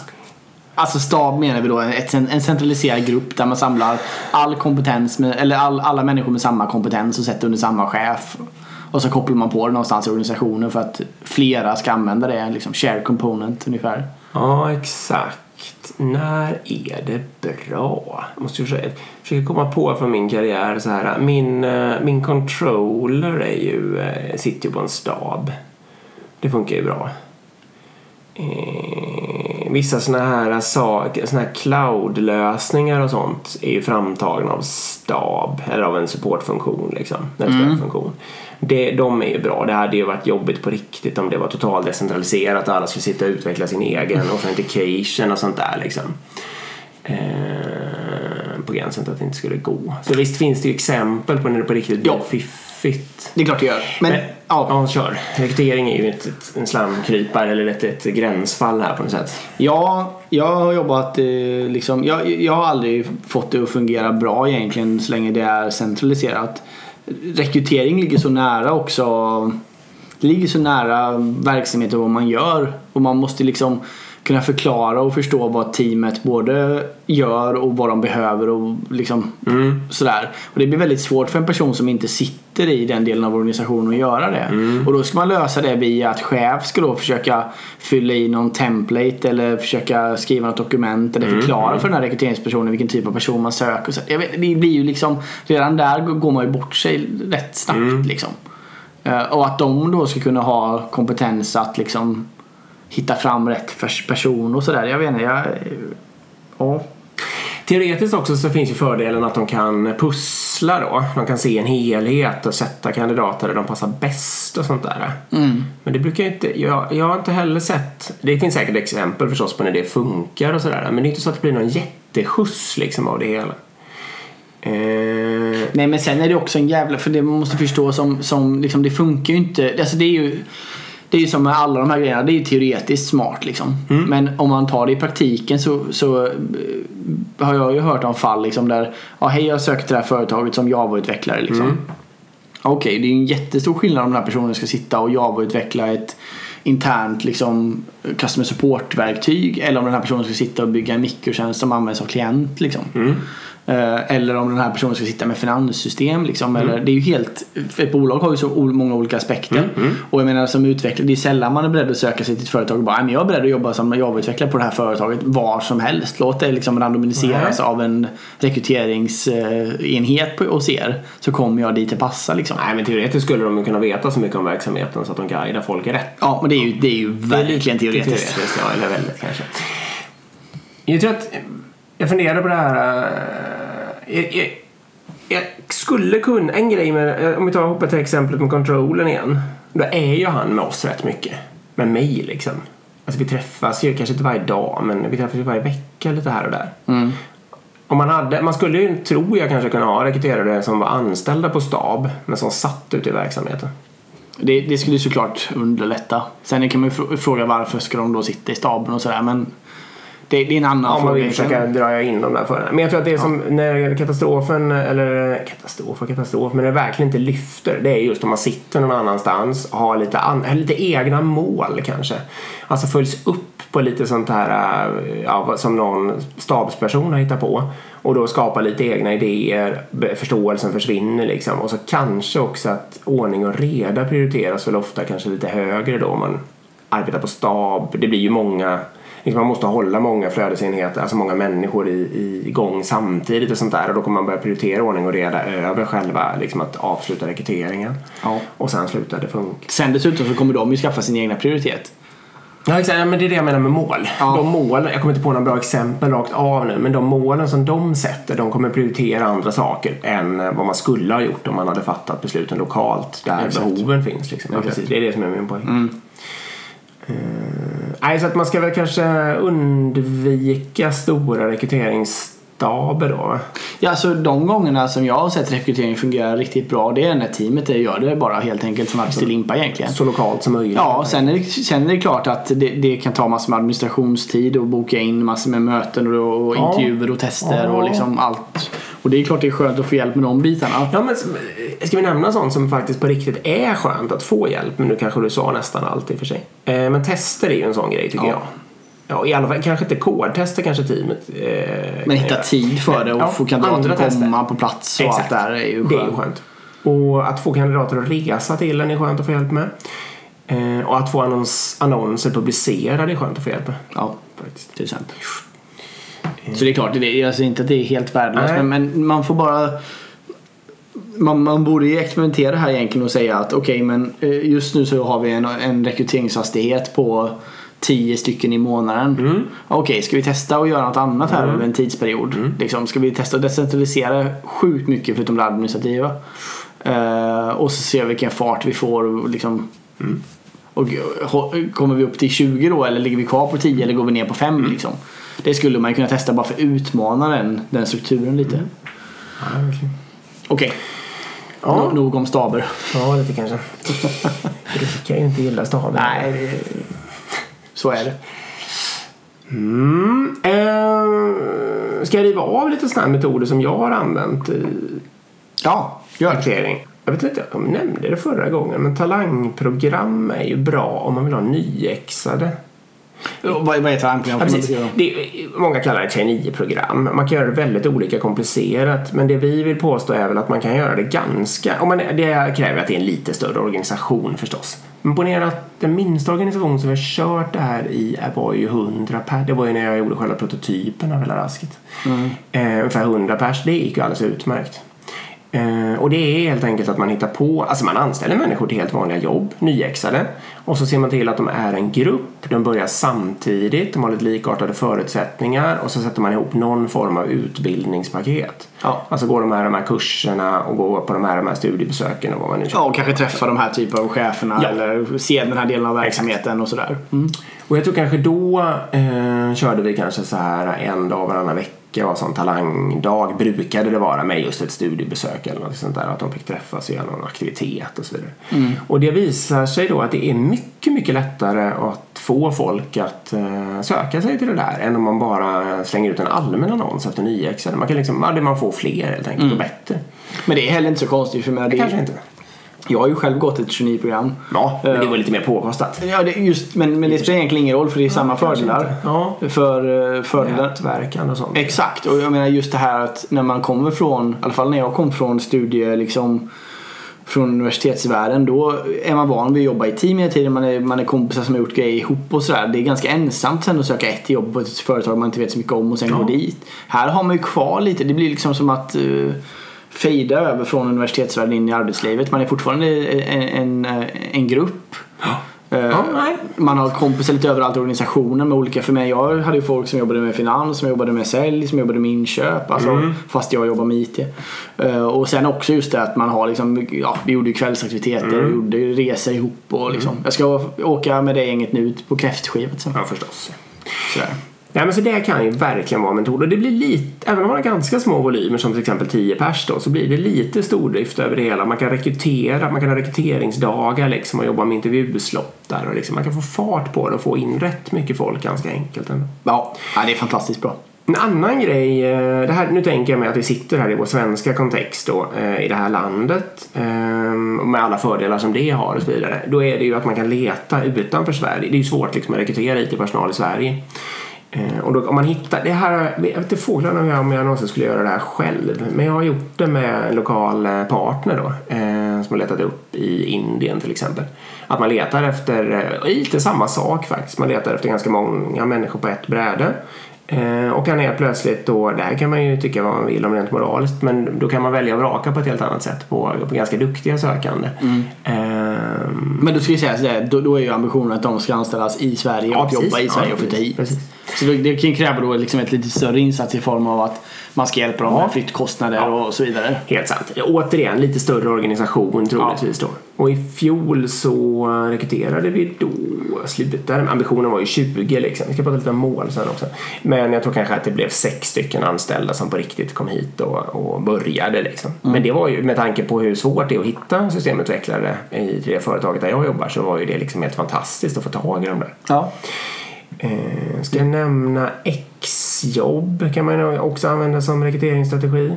Alltså stab menar vi då ett, en centraliserad grupp där man samlar all kompetens, med, eller all, alla människor med samma kompetens och sätter under samma chef. Och så kopplar man på det någonstans i organisationen för att flera ska använda det, liksom share component ungefär. Ja, exakt. När är det bra? Jag måste ju försöka, försöka komma på från min karriär så här. Min, eh, min controller är ju, eh, sitter ju på en stab. Det funkar ju bra. Eh, vissa såna här saker, såna här cloud-lösningar och sånt är ju framtagna av stab eller av en supportfunktion liksom. En stödfunktion. Det, de är ju bra. Det hade ju varit jobbigt på riktigt om det var totalt decentraliserat och alla skulle sitta och utveckla sin egen authentication och sånt där liksom. Eh, på gränsen till att det inte skulle gå. Så visst finns det ju exempel på när det på riktigt blir Ja. fiffigt. Det är klart det gör. Men, Men, ja, ja, kör. Rekrytering är ju ett, ett, en slamkrypare eller ett, ett gränsfall här på något sätt. Ja, jag har jobbat eh, liksom, jag, jag har aldrig fått det att fungera bra egentligen så länge det är centraliserat. Rekrytering ligger så nära också. Det ligger så nära verksamheten och vad man gör och man måste liksom kunna förklara och förstå vad teamet både gör och vad de behöver och liksom sådär. Och det blir väldigt svårt för en person som inte sitter i den delen av organisationen att göra det. Och då ska man lösa det via att chef ska då försöka fylla i någon template eller försöka skriva något dokument eller förklara för den här rekryteringspersonen vilken typ av person man söker. Så jag vet, det blir ju liksom, redan där går man ju bort sig rätt snabbt liksom. Eh, Och att de då ska kunna ha kompetens att liksom hitta fram rätt pers- person och sådär. Jag vet inte, jag... Ja. Teoretiskt också så finns ju fördelen att de kan pussla då. De kan se en helhet och sätta kandidater där de passar bäst och sånt där. Men det brukar ju inte, jag, jag har inte heller sett, det finns säkert exempel förstås på när det funkar och sådär. Men det är inte så att det blir någon jätteskjuts liksom av det hela. Eh, Nej men sen är det också en jävla, för det man måste förstå som, som liksom, det funkar ju inte. Alltså det är ju det är ju som med alla de här grejerna, det är ju teoretiskt smart liksom. Men om man tar det i praktiken så, så eh, har jag ju hört om fall liksom där, ja hej jag söker till det här företaget som Java-utvecklare liksom. Okej, det är ju en jättestor skillnad om den här personen ska sitta och Java-utveckla ett internt liksom customer support-verktyg eller om den här personen ska sitta och bygga en mikrotjänst som används av klient liksom. Eh, Eller om den här personen ska sitta med finanssystem liksom. Eller, det är ju helt, ett bolag har ju så många olika aspekter. Och jag menar som utvecklare, det är sällan man är beredd att söka sig till ett företag och bara, "Nej, men jag är beredd att jobba som Java-utvecklare på det här företaget var som helst. Låt det liksom randomiseras av en rekryteringsenhet hos er. Så kommer jag dit det passar liksom. nej men teoretiskt skulle de kunna veta så mycket om verksamheten så att de guidar folk rätt. Ja, men det är ju, det är ju verkligen teoretiskt. Ja, eller väldigt kanske. Jag tror att jag funderar på det här. eh, Jag, jag, jag skulle kunna, en grej med, eh, om vi tar hoppet till exemplet med kontrollen igen. Då är ju han med oss rätt mycket. Med mig liksom. Alltså vi träffas ju kanske inte varje dag men vi träffas ju varje vecka lite här och där. Om man, hade, man skulle ju, tror jag, kanske kunna ha rekryterare som var anställda på stab men som satt ute i verksamheten. Det, det skulle ju såklart underlätta. Sen kan man ju fr- fråga varför ska de då sitta i staben och sådär men det, det är en annan Ja, man fråga. vill försöka dra in dem där för Men jag tror att det är som när det gäller katastrofen, eller katastrof och katastrof, men det verkligen inte lyfter. Det är just om man sitter någon annanstans och har lite, an, lite egna mål kanske. Alltså följs upp på lite sånt här äh, ja, som någon stabsperson har hittat på. Och då skapa lite egna idéer, förståelsen försvinner liksom. Och så kanske också att ordning och reda prioriteras väl ofta kanske lite högre då om man arbetar på stab. Det blir ju många liksom man måste hålla många flödesenheter, alltså många människor i, i igång samtidigt och sånt där. Och då kommer man börja prioritera ordning och reda över själva liksom att avsluta rekryteringen. Ja. Och sen slutar det funka. Sen dessutom så kommer de ju skaffa sin egna prioritet. Ja, exakt. Ja, Men det är det jag menar med mål. Ja. De målen, jag kommer inte på några bra exempel rakt av nu, men de målen som de sätter, de kommer prioritera andra saker än eh, vad man skulle ha gjort om man hade fattat besluten lokalt där Exakt. behoven finns. Liksom. Ja, precis. Det är det som är min poäng. Eh, nej, så att man ska väl kanske undvika stora rekryteringsstaber då. Ja, alltså de gångerna som jag har sett rekrytering fungera riktigt bra det är när teamet gör det bara helt enkelt från ax till limpa egentligen. Så lokalt som möjligt. Ja, sen är, det, sen är det klart att det, det kan ta massor med administrationstid och boka in massor med möten och, och Ja. intervjuer och tester Ja. och liksom allt. Och det är klart det är skönt att få hjälp med de bitarna. Ja, men ska vi nämna sånt som faktiskt på riktigt är skönt att få hjälp? Men nu kanske du sa nästan allt i och för sig. Eh, men tester är ju en sån grej tycker Ja. jag. Ja, i alla fall kanske inte kodtester kanske teamet eh, Men hitta tid för det och Ja, få kandidater att komma på plats och Exakt. allt där är ju Det är ju skönt. skönt. Och att få kandidater att resa till en är skönt att få hjälp med. Eh, och att få annons, annonser publicerade är skönt att få hjälp med. Ja, Faktiskt. till exempel. Så det är klart, det är, säger inte att det är helt värdelöst men, men man får bara man, man borde ju experimentera här egentligen och säga att okej men eh, just nu så har vi en, en rekryteringshastighet på 10 stycken i månaden. Mm. Okej, ska vi testa och göra något annat här över en tidsperiod? Mm. Liksom, ska vi testa att decentralisera sjukt mycket förutom det administrativa? Eh, och så se vilken fart vi får och liksom Mm. och, kommer vi upp till 20 då eller ligger vi kvar på 10 eller går vi ner på 5 liksom? Det skulle man kunna testa bara för att utmana den, den strukturen lite. Ja, verkligen. Okej, Ja. Nå- nog om staber. Ja, lite kanske. *laughs* Brukar ju inte gilla stavar. Nej, så är det. Mm. Eh, ska jag riva av lite sådana metoder som jag har använt i Ja, gör det. Jag vet inte om jag nämnde det förra gången, men talangprogram är ju bra om man vill ha nyexade. Vad, vad är talangprogram? Ja? Det, många kallar det trainee-program. Man kan göra det väldigt olika komplicerat. Men det vi vill påstå är väl att man kan göra det ganska... Man, det kräver att det är en lite större organisation förstås. Men ponera att den minsta organisation som vi har kört det här i var ju 100 per. Det var ju när jag gjorde själva prototypen av hela rasket. Eh, ungefär 100 pers. Det gick ju alldeles utmärkt. Eh, och det är helt enkelt att man hittar på, alltså man anställer människor till helt vanliga jobb, nyexade. Och så ser man till att de är en grupp, de börjar samtidigt, de har lite likartade förutsättningar och så sätter man ihop någon form av utbildningspaket. Ja. Alltså går de här, de här kurserna och går på de här, de här studiebesöken och vad man nu Ja, och kanske träffa de här typen av cheferna Ja. eller se den här delen av verksamheten och sådär. Mm. Och jag tror kanske då eh, körde vi kanske så här en dag varannan vecka och sån talangdag brukade det vara med just ett studiebesök eller något sånt där. Att de fick träffas och göra någon aktivitet och så vidare. Och det visar sig då att det är mycket, mycket lättare att få folk att eh, söka sig till det där än om man bara slänger ut en allmän annons efter nyexade. Man kan liksom, ja, det man får fler helt enkelt och bättre. Men det är heller inte så konstigt för mig. Det Kanske inte. Jag har ju själv gått ett traineeprogram. Ja, men det var lite mer påkostat. Ja, det, just, men, men det spelar egentligen ingen roll för det är samma kanske fördelar. Ja. För, eh, fördelar. Nätverkande och sånt. Exakt, och jag menar just det här att när man kommer från, i alla fall när jag kom från studie liksom från universitetsvärlden då är man van vid att jobba i team hela tiden. Man är, man är kompisar som har gjort grejer ihop och sådär. Det är ganska ensamt sen att söka ett jobb på ett företag man inte vet så mycket om och sen Ja. gå dit. Här har man ju kvar lite. Det blir liksom som att uh, fejda över från universitetsvärlden in i arbetslivet. Man är fortfarande en, en, eh, en grupp. Ja, nej. man har kompisar lite överallt i organisationen med olika, för mig, jag hade ju folk som jobbade med finans, som jobbade med sälj, som jobbade med inköp, alltså, Mm. fast jag jobbar med IT. Eh, och sen också just det att man har liksom, ja, vi gjorde ju kvällsaktiviteter, Mm. vi gjorde resor ihop och liksom, jag ska åka med det gänget nu ut på kräftskivet sen. Ja, förstås. Sådär. Nej, men så det kan ju verkligen vara en metod. Och det blir lite, även om man har ganska små volymer som till exempel 10 pers då, så blir det lite stordrift över det hela. Man kan rekrytera, man kan ha rekryteringsdagar liksom och jobba med intervjuslottar och liksom, man kan få fart på det och få in rätt mycket folk ganska enkelt. Ja, ja, det är fantastiskt bra. En annan grej, eh, det här, nu tänker jag mig att vi sitter här i vår svenska kontext då, eh, i det här landet eh, och med alla fördelar som det har och så vidare. Då är det ju att man kan leta utanför Sverige. Det är ju svårt liksom att rekrytera IT-personal i Sverige. Eh, Och då, om man hittar, det här, jag vet inte fåglarna om jag, om jag någonsin skulle göra det här själv. Men jag har gjort det med en lokal eh, partner då. Eh, som har letat upp i Indien till exempel. Att man letar efter, eh, lite samma sak faktiskt. Man letar efter ganska många människor på ett bräde. Eh, och kan helt plötsligt då, det här kan man ju tycka vad man vill om rent moraliskt. Men då kan man välja och vraka på ett helt annat sätt på, på ganska duktiga sökande. Ehm, Men då ska vi säga sådär, då, då är ju ambitionen att de ska anställas i Sverige Ja, och precis. jobba i Sverige Ja, och flytta hit. precis. Så det, det kräva då liksom ett lite större insats i form av att man ska hjälpa dem Ja. med flyttkostnader Ja. och så vidare. Helt sant. Återigen, lite större organisation troligtvis då. Och i fjol så rekryterade vi då, slutade, ambitionen var ju 20 liksom. Vi ska prata lite om mål sen också. Men jag tror kanske att det blev sex stycken anställda som på riktigt kom hit och, och började liksom. Men det var ju med tanke på hur svårt det är att hitta systemutvecklare i det företaget där jag jobbar så var ju det liksom helt fantastiskt att få tag i dem där. Ja. Eh, ska jag nämna exjobb kan man ju också använda som rekryteringsstrategi.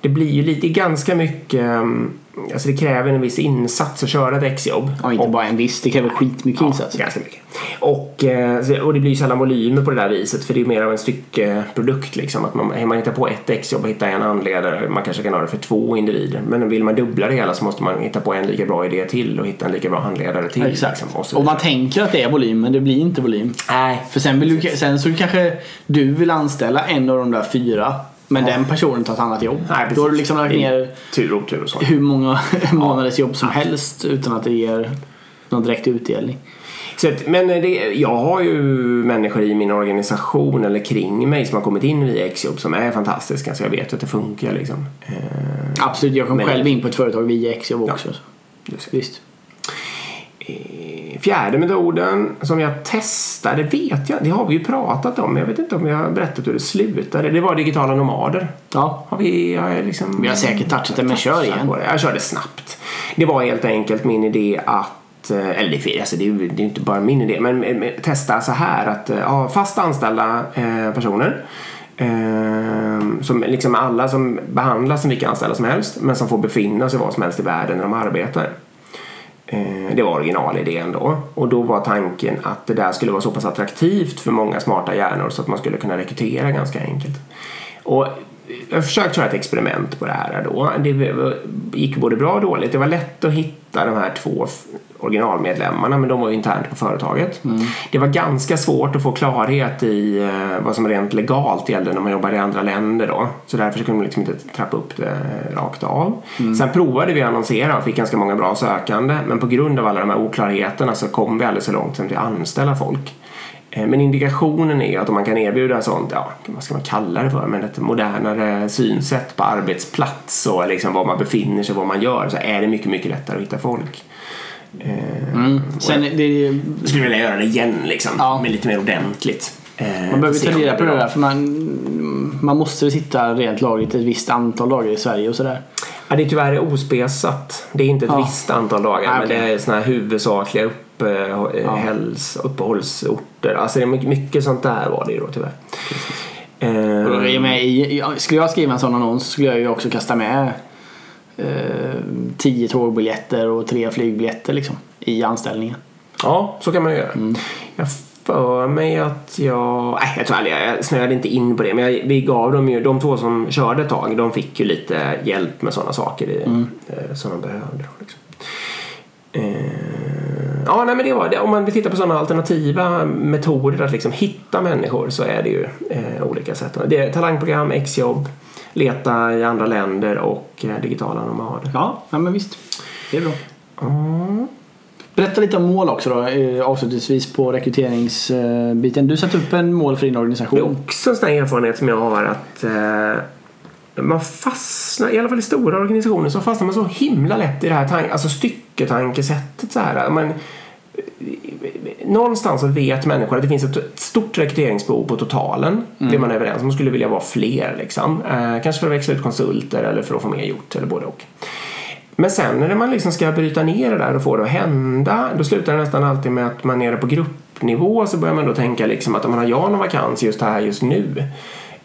Det blir ju lite ganska mycket, mm, alltså det kräver en viss insats att köra ett exjobb. ja, inte bara en viss, det kräver skitmycket Ja, insats. ganska mycket. Och, eh, och det blir ju sällan volymer på det där viset för det är mer av en styckeprodukt. Liksom. Att man, man hittar på ett exjobb och hittar en handledare, man kanske kan ha det för två individer. Men vill man dubbla det hela så måste man hitta på en lika bra idé till och hitta en lika bra handledare till. Exakt. Liksom, och och man tänker att det är volym men det blir inte volym. Nej, För sen, vill du, sen så kanske du vill anställa en av de där fyra men den personen tar ett annat jobb. Nej, precis. Då har du liksom lagt ner tur och otur och så. hur många *laughs* månaders jobb som helst utan att det ger någon direkt utdelning. Så att, men det, jag har ju människor i min organisation eller kring mig som har kommit in via exjobb som är fantastiska så jag vet att det funkar liksom. Eh, Absolut, jag kom Men- själv in på ett företag via exjobb också. ser. Visst. Fjärde metoden som jag testade vet jag, det har vi ju pratat om. Jag vet inte om jag har berättat hur det slutade. Det var digitala nomader. Ja. Har vi, har jag liksom, Vi har säkert touchat det, men kör igen. det. Jag körde snabbt. Det var helt enkelt min idé att eh, eller det, alltså det, är det är inte bara min idé, men testa så här att eh, ja, fast anställda eh, personer eh, som liksom alla som behandlas som vilka anställda som helst men som får befinna sig var som helst i världen när de arbetar. Eh, det var originalidén då. Och då var tanken att det där skulle vara så pass attraktivt för många smarta hjärnor så att man skulle kunna rekrytera ganska enkelt. Och jag har försökt köra ett experiment på det här då. Det gick både bra och dåligt. Det var lätt att hitta de här två originalmedlemmarna men de var ju internt på företaget. Det var ganska svårt att få klarhet i eh, vad som rent legalt gällde när man jobbade i andra länder då. Så därför kunde man liksom inte trappa upp det rakt av. Sen provade vi att annonsera och fick ganska många bra sökande men på grund av alla de här oklarheterna så kom vi aldrig så långt som till att anställa folk. Eh, Men indikationen är ju att om man kan erbjuda sånt, ja, vad ska man kalla det för, men ett modernare synsätt på arbetsplats och liksom var man befinner sig, vad man gör, så är det mycket, mycket lättare att hitta folk. Eh, Mm. Sen, det, Jag skulle vilja göra det igen liksom, Ja. men lite mer ordentligt. Eh, man behöver se ta reda på det där för man, man måste sitta rent lagligt ett visst antal dagar i Sverige och sådär. Ja, det är tyvärr ospesat. Det är inte ett Ja. visst antal dagar, Ah, men det är såna här huvudsakliga upp, eh, häls, uppehållsorter. Alltså det är mycket, sånt där var det ju då tyvärr. Eh, med, i, skulle jag skriva en sån annons skulle jag ju också kasta med eh, tio tågbiljetter och tre flygbiljetter liksom, i anställningen. Ja, så kan man ju göra. Mm. Jag för mig att jag... Nej, jag tror aldrig jag snöade inte in på det. Men jag, vi gav dem ju... De två som körde ett tag, de fick ju lite hjälp med sådana saker i, Mm. eh, som de behövde. Liksom. Eh, ja, nej men det var det. Om man vill titta på sådana alternativa metoder att liksom hitta människor så är det ju eh, olika sätt. Det är talangprogram, exjobb, leta i andra länder och eh, digitala nomader. Ja, ja men visst. Det är bra. Mm. Berätta lite om mål också då, eh, avslutningsvis på rekryteringsbiten. Du satte upp en mål för din Det är organisation. också en sån erfarenhet som jag har att eh, man fastnar, i alla fall i stora organisationer, så fastnar man så himla lätt i det här tank, alltså stycketankesättet. Så här. Man, någonstans så vet människor att det finns ett stort rekryteringsbehov på totalen. Det är man överens om. Man skulle vilja vara fler. Liksom. Eh, kanske för att växla ut konsulter eller för att få mer gjort eller både och. Men sen när man liksom ska bryta ner det där och få det att hända då slutar det nästan alltid med att man är nere på gruppnivå så börjar man då tänka liksom att om man har jag någon vakans just här just nu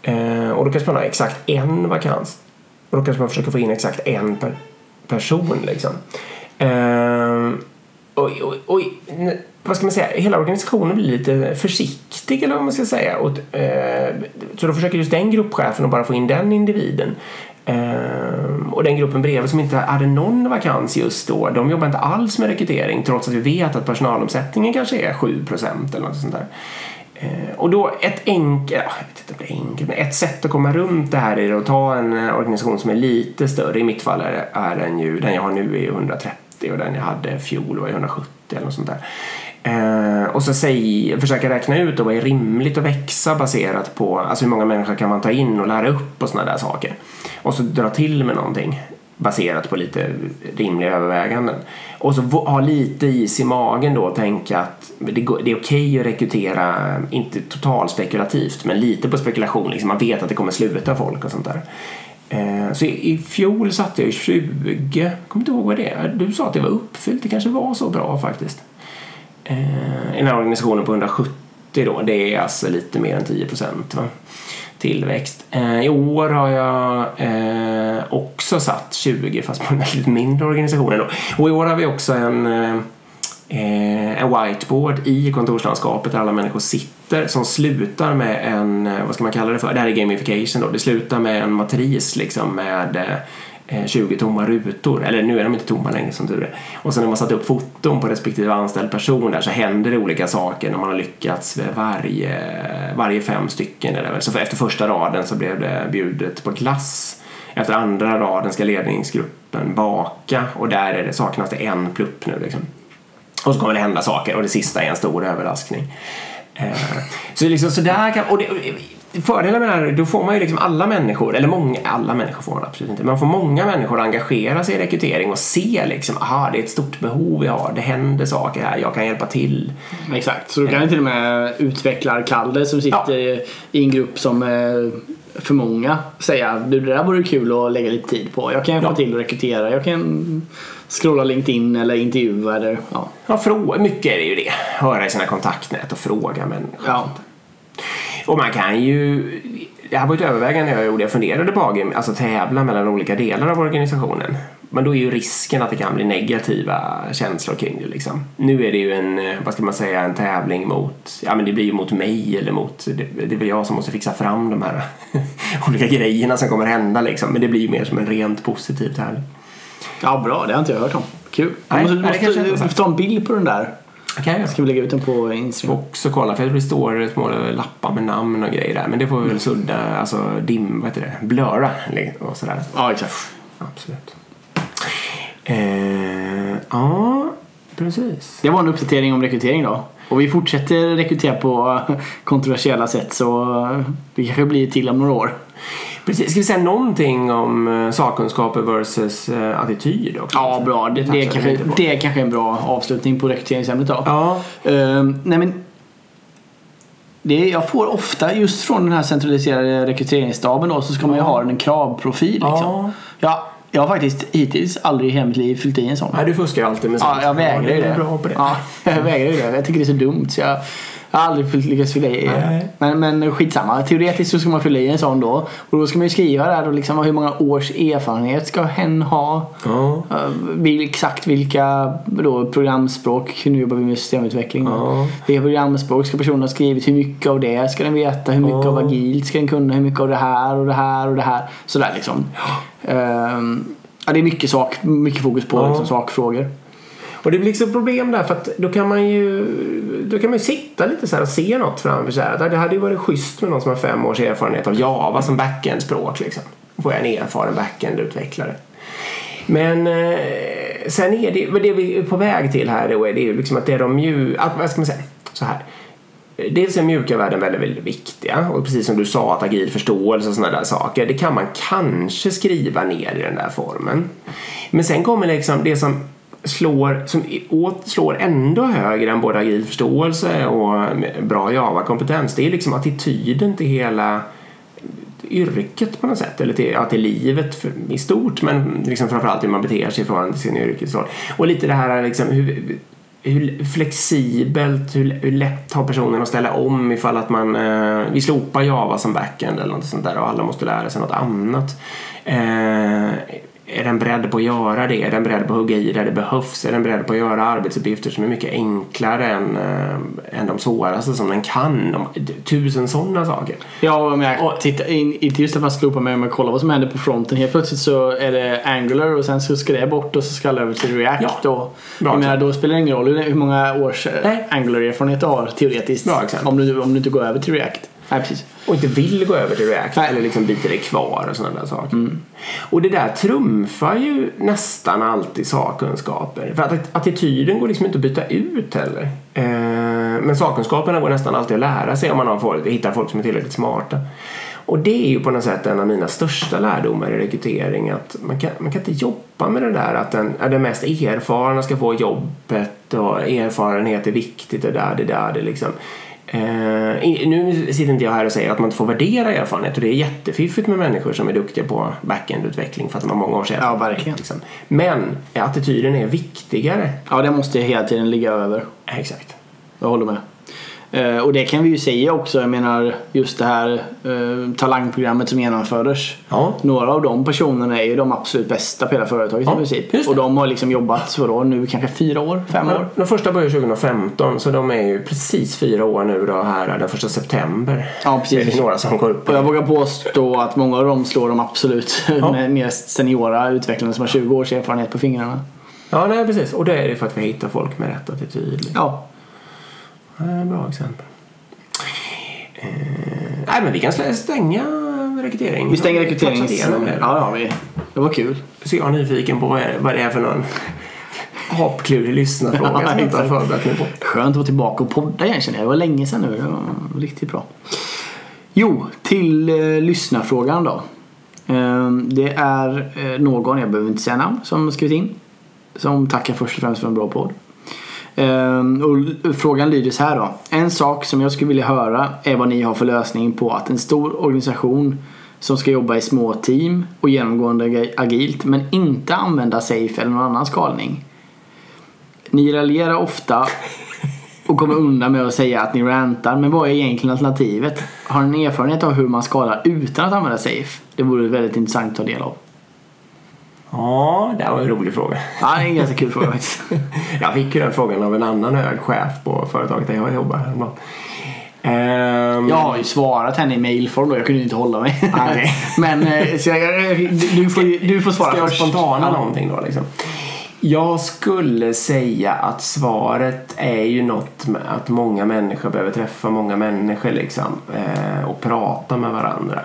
eh, och då kanske man har exakt en vakans och då kanske man försöker få in exakt en per person liksom. Eh, oj, oj, oj, vad ska man säga, hela organisationen blir lite försiktig eller vad man ska säga. Och, eh, så då försöker just den gruppchefen att bara få in den individen. Eh, och den gruppen bredvid som inte hade någon vakans just då, de jobbar inte alls med rekrytering trots att vi vet att personalomsättningen kanske är 7% eller något sånt där. Eh, och då ett enkelt, jag vet inte om det är enkelt, men ett sätt att komma runt det här är att ta en eh, organisation som är lite större. I mitt fall är, är den ju, den jag har nu är 130 och den jag hade fjol var 170 eller något sånt där. Eh, och så säg, försöka räkna ut då vad är rimligt att växa baserat på alltså hur många människor kan man ta in och lära upp och sådana där saker. Och så dra till med någonting baserat på lite rimliga överväganden. Och så ha lite is i magen då och tänka att det, är okej att rekrytera, inte totalspekulativt, men lite på spekulation. Liksom man vet att det kommer sluta folk och sånt där. Eh, så i, fjol satte jag 20, jag kommer inte ihåg vad det är. Du sa att det var uppfyllt, det kanske var så bra faktiskt. Eh, I den här organisationen på 170 då, det är alltså lite mer än 10 procent tillväxt. Eh, I år har jag eh, också satt 20 fast på en väldigt mindre organisation ändå. Och i år har vi också en, eh, eh en whiteboard i kontorslandskapet där alla människor sitter som slutar med en, eh, vad ska man kalla det för? Det här är gamification då. Det slutar med en matris liksom med eh, Eh, 20 tomma rutor. Eller nu är de inte tomma längre som tur är. Och sen när man satt upp foton på respektive anställd person där så händer det olika saker när man har lyckats med varje, varje fem stycken. Eller. Så efter första raden så blev det bjudet på glass. Efter andra raden ska ledningsgruppen baka och där är det, saknas det en plupp nu liksom. Och så kommer det hända saker och det sista är en stor överraskning. Eh, så liksom sådär kan, och det, fördelen med det här, då får man ju liksom alla människor, eller många, alla människor får man absolut inte, men man får många människor att engagera sig i rekrytering och se liksom, aha, det är ett stort behov jag har, det händer saker här, jag kan hjälpa till. Exakt, så du kan ju till och med utvecklar-Kalle som sitter i en grupp som är för många säga du det där vore kul att lägga lite tid på. Jag kan hjälpa Ja. till att rekrytera, jag kan scrolla LinkedIn eller intervjua eller ja. Ja, frå- mycket är det ju det. Höra i sina kontaktnät och fråga människor. ja. Och man kan ju, det här var ett övervägande jag gjorde, jag funderade på AG, alltså tävla mellan olika delar av organisationen. Men då är ju risken att det kan bli negativa känslor kring det liksom. Nu är det ju en, eh, vad ska man säga, en tävling mot, ja men det blir ju mot mig eller mot, det, det är väl jag som måste fixa fram de här *laughs* olika grejerna som kommer hända liksom. Men det blir ju mer som en rent positiv tävling. ja, bra, det har inte jag hört om. Kul. Nej, du måste, nej, måste, måste ta en bild på den där. Göra. Ska vi lägga ut den på Får Instagram? också kolla för det står små lappar med namn och grejer där. Men det får vi väl sudda, alltså dim, vad heter det, blöra och sådär. Ja, exakt. Absolut. Eh, ja, precis. Det var en uppdatering om rekrytering då. Och vi fortsätter rekrytera på *laughs* kontroversiella sätt så det kanske blir till om några år. Precis. Ska vi säga någonting om eh, sakkunskaper versus eh, attityd också? Ja, bra. Det, det, är kanske, det är kanske en bra avslutning på rekryteringsämnet då. Ja, Ehm, nej men det är, jag får ofta just från den här centraliserade rekryteringsstaben då så ska man ju ha en kravprofil liksom. Ja. Ja, jag har faktiskt hittills aldrig i hela mitt liv fyllt i en sån. Nej, du fuskar ju alltid med sånt. Ja, jag vägrar ju är det. bra på det. Ja, *laughs* jag vägrar ju det. Jag tycker det är så dumt så jag, jag har aldrig lyckats fylla i. Nej. Men, men skitsamma. Teoretiskt så ska man fylla i en sån då. Och då ska man ju skriva där då liksom hur många års erfarenhet ska hen ha. Ja. Vil, exakt vilka då, programspråk, nu jobbar vi med systemutveckling. Ja. Vilka programspråk ska personen ha skrivit? Hur mycket av det ska den veta? Hur mycket Ja. av agilt ska den kunna? Hur mycket av det här och det här och det här? Sådär liksom. Ehm, ja, det är mycket, sak, mycket fokus på Ja. liksom, sakfrågor. Och det blir liksom problem där för att då kan man ju då kan man ju sitta lite så här och se något framför sig. Det hade ju varit schysst med någon som har fem års erfarenhet av Java som backend-språk liksom. Då får jag en erfaren backend-utvecklare. Men eh, sen är det, det vi är på väg till här då är det ju liksom att det är de mjuka, att, vad ska man säga, så här. Dels är mjuka värden väldigt, väldigt viktiga och precis som du sa att agil förståelse och sådana där saker det kan man kanske skriva ner i den där formen. Men sen kommer liksom det som slår, som åt, slår ändå högre än både agil förståelse och bra Java-kompetens det är liksom attityden till hela yrket på något sätt. Eller till, ja, till livet för, i stort men liksom framförallt hur man beter sig i förhållande till sin yrkesroll. Och lite det här liksom hur, hur flexibelt, hur, hur lätt har personen att ställa om ifall att man eh, vi slopar Java som backend eller något sånt där och alla måste lära sig något annat. Eh, är den beredd på att göra det? Är den beredd på att hugga i där det behövs? Är den beredd på att göra arbetsuppgifter som är mycket enklare än, eh, än de svåraste som den kan? Om, tusen sådana saker. Ja, men jag Och- tittar in, inte just att man slopar med men kolla vad som händer på fronten. Helt plötsligt så är det Angular och sen så ska det bort och så ska alla över till React. Ja, och, jag menar, då spelar det ingen roll hur många års eh. Angular-erfarenhet du har teoretiskt. Bra. Om du, om du inte går över till React. Nej, precis. och inte vill gå över till React Nej. eller liksom biter det kvar och sådana där saker. Och det där trumfar ju nästan alltid sakkunskaper. För att attityden går liksom inte att byta ut heller. Eh, men sakkunskaperna går nästan alltid att lära sig om man har folk, hittar folk som är tillräckligt smarta. Och det är ju på något sätt en av mina största lärdomar i rekrytering att man kan, man kan inte jobba med det där att den, den mest erfarna ska få jobbet och erfarenhet är viktigt och där det där det liksom. Eh, nu sitter inte jag här och säger att man inte får värdera erfarenhet och det är jättefiffigt med människor som är duktiga på backend-utveckling för att de har många års erfarenhet. verkligen. Liksom. Men attityden är viktigare. Ja, det måste hela tiden ligga över. Exakt. Jag håller med. Eh, och det kan vi ju säga också. Jag menar just det här eh, talangprogrammet som genomfördes. Ja. Några av de personerna är ju de absolut bästa på hela företaget Ja, i princip. det. Och de har liksom jobbat vadå, nu kanske fyra år, fem år. De första började 2015 så de är ju precis fyra år nu då här den första september. Ja, Det precis. är några som går upp. Och jag vågar påstå att många av dem slår de absolut *laughs* med mest seniora utvecklare som har 20 års erfarenhet på fingrarna. Ja, nej precis. Och det är det för att vi hittar folk med rätt attityd. Ja, Ja, bra exempel. Eh, nej, men vi kan stänga rekrytering. vi stänger igenom det. Ja, ja, vi... det var kul. Så jag är nyfiken på vad är- vad det är för någon *laughs* apklurig lyssnarfråga Ja, som jag inte har förberett mig på. Skönt att vara tillbaka och podda igen känner jag. Det var länge sedan nu. Det var riktigt bra. Jo, till eh, lyssnarfrågan då. Ehm, det är eh, någon, jag behöver inte säga namn, som skrivit in. Som tackar först och främst för en bra podd. Ehm, och frågan lyder så här då. En sak som jag skulle vilja höra är vad ni har för lösning på att en stor organisation som ska jobba i små team och genomgående agilt men inte använda Safe eller någon annan skalning. Ni raljerar ofta och kommer undan med att säga att ni rantar men vad är egentligen alternativet? Har ni erfarenhet av hur man skalar utan att använda Safe? Det vore väldigt intressant att ta del av. Ja, det var en rolig fråga. Ja, en ganska kul fråga faktiskt. *laughs* Jag fick ju den frågan av en annan hög chef på företaget där jag jobbar. Ehm, Jag har ju svarat henne i mailform då, jag kunde inte hålla mig. Nej. *laughs* Men eh, så jag, du, får, du får svara Ska jag spontana någonting då liksom? Jag skulle säga att svaret är ju något med att många människor behöver träffa många människor liksom eh, och prata med varandra.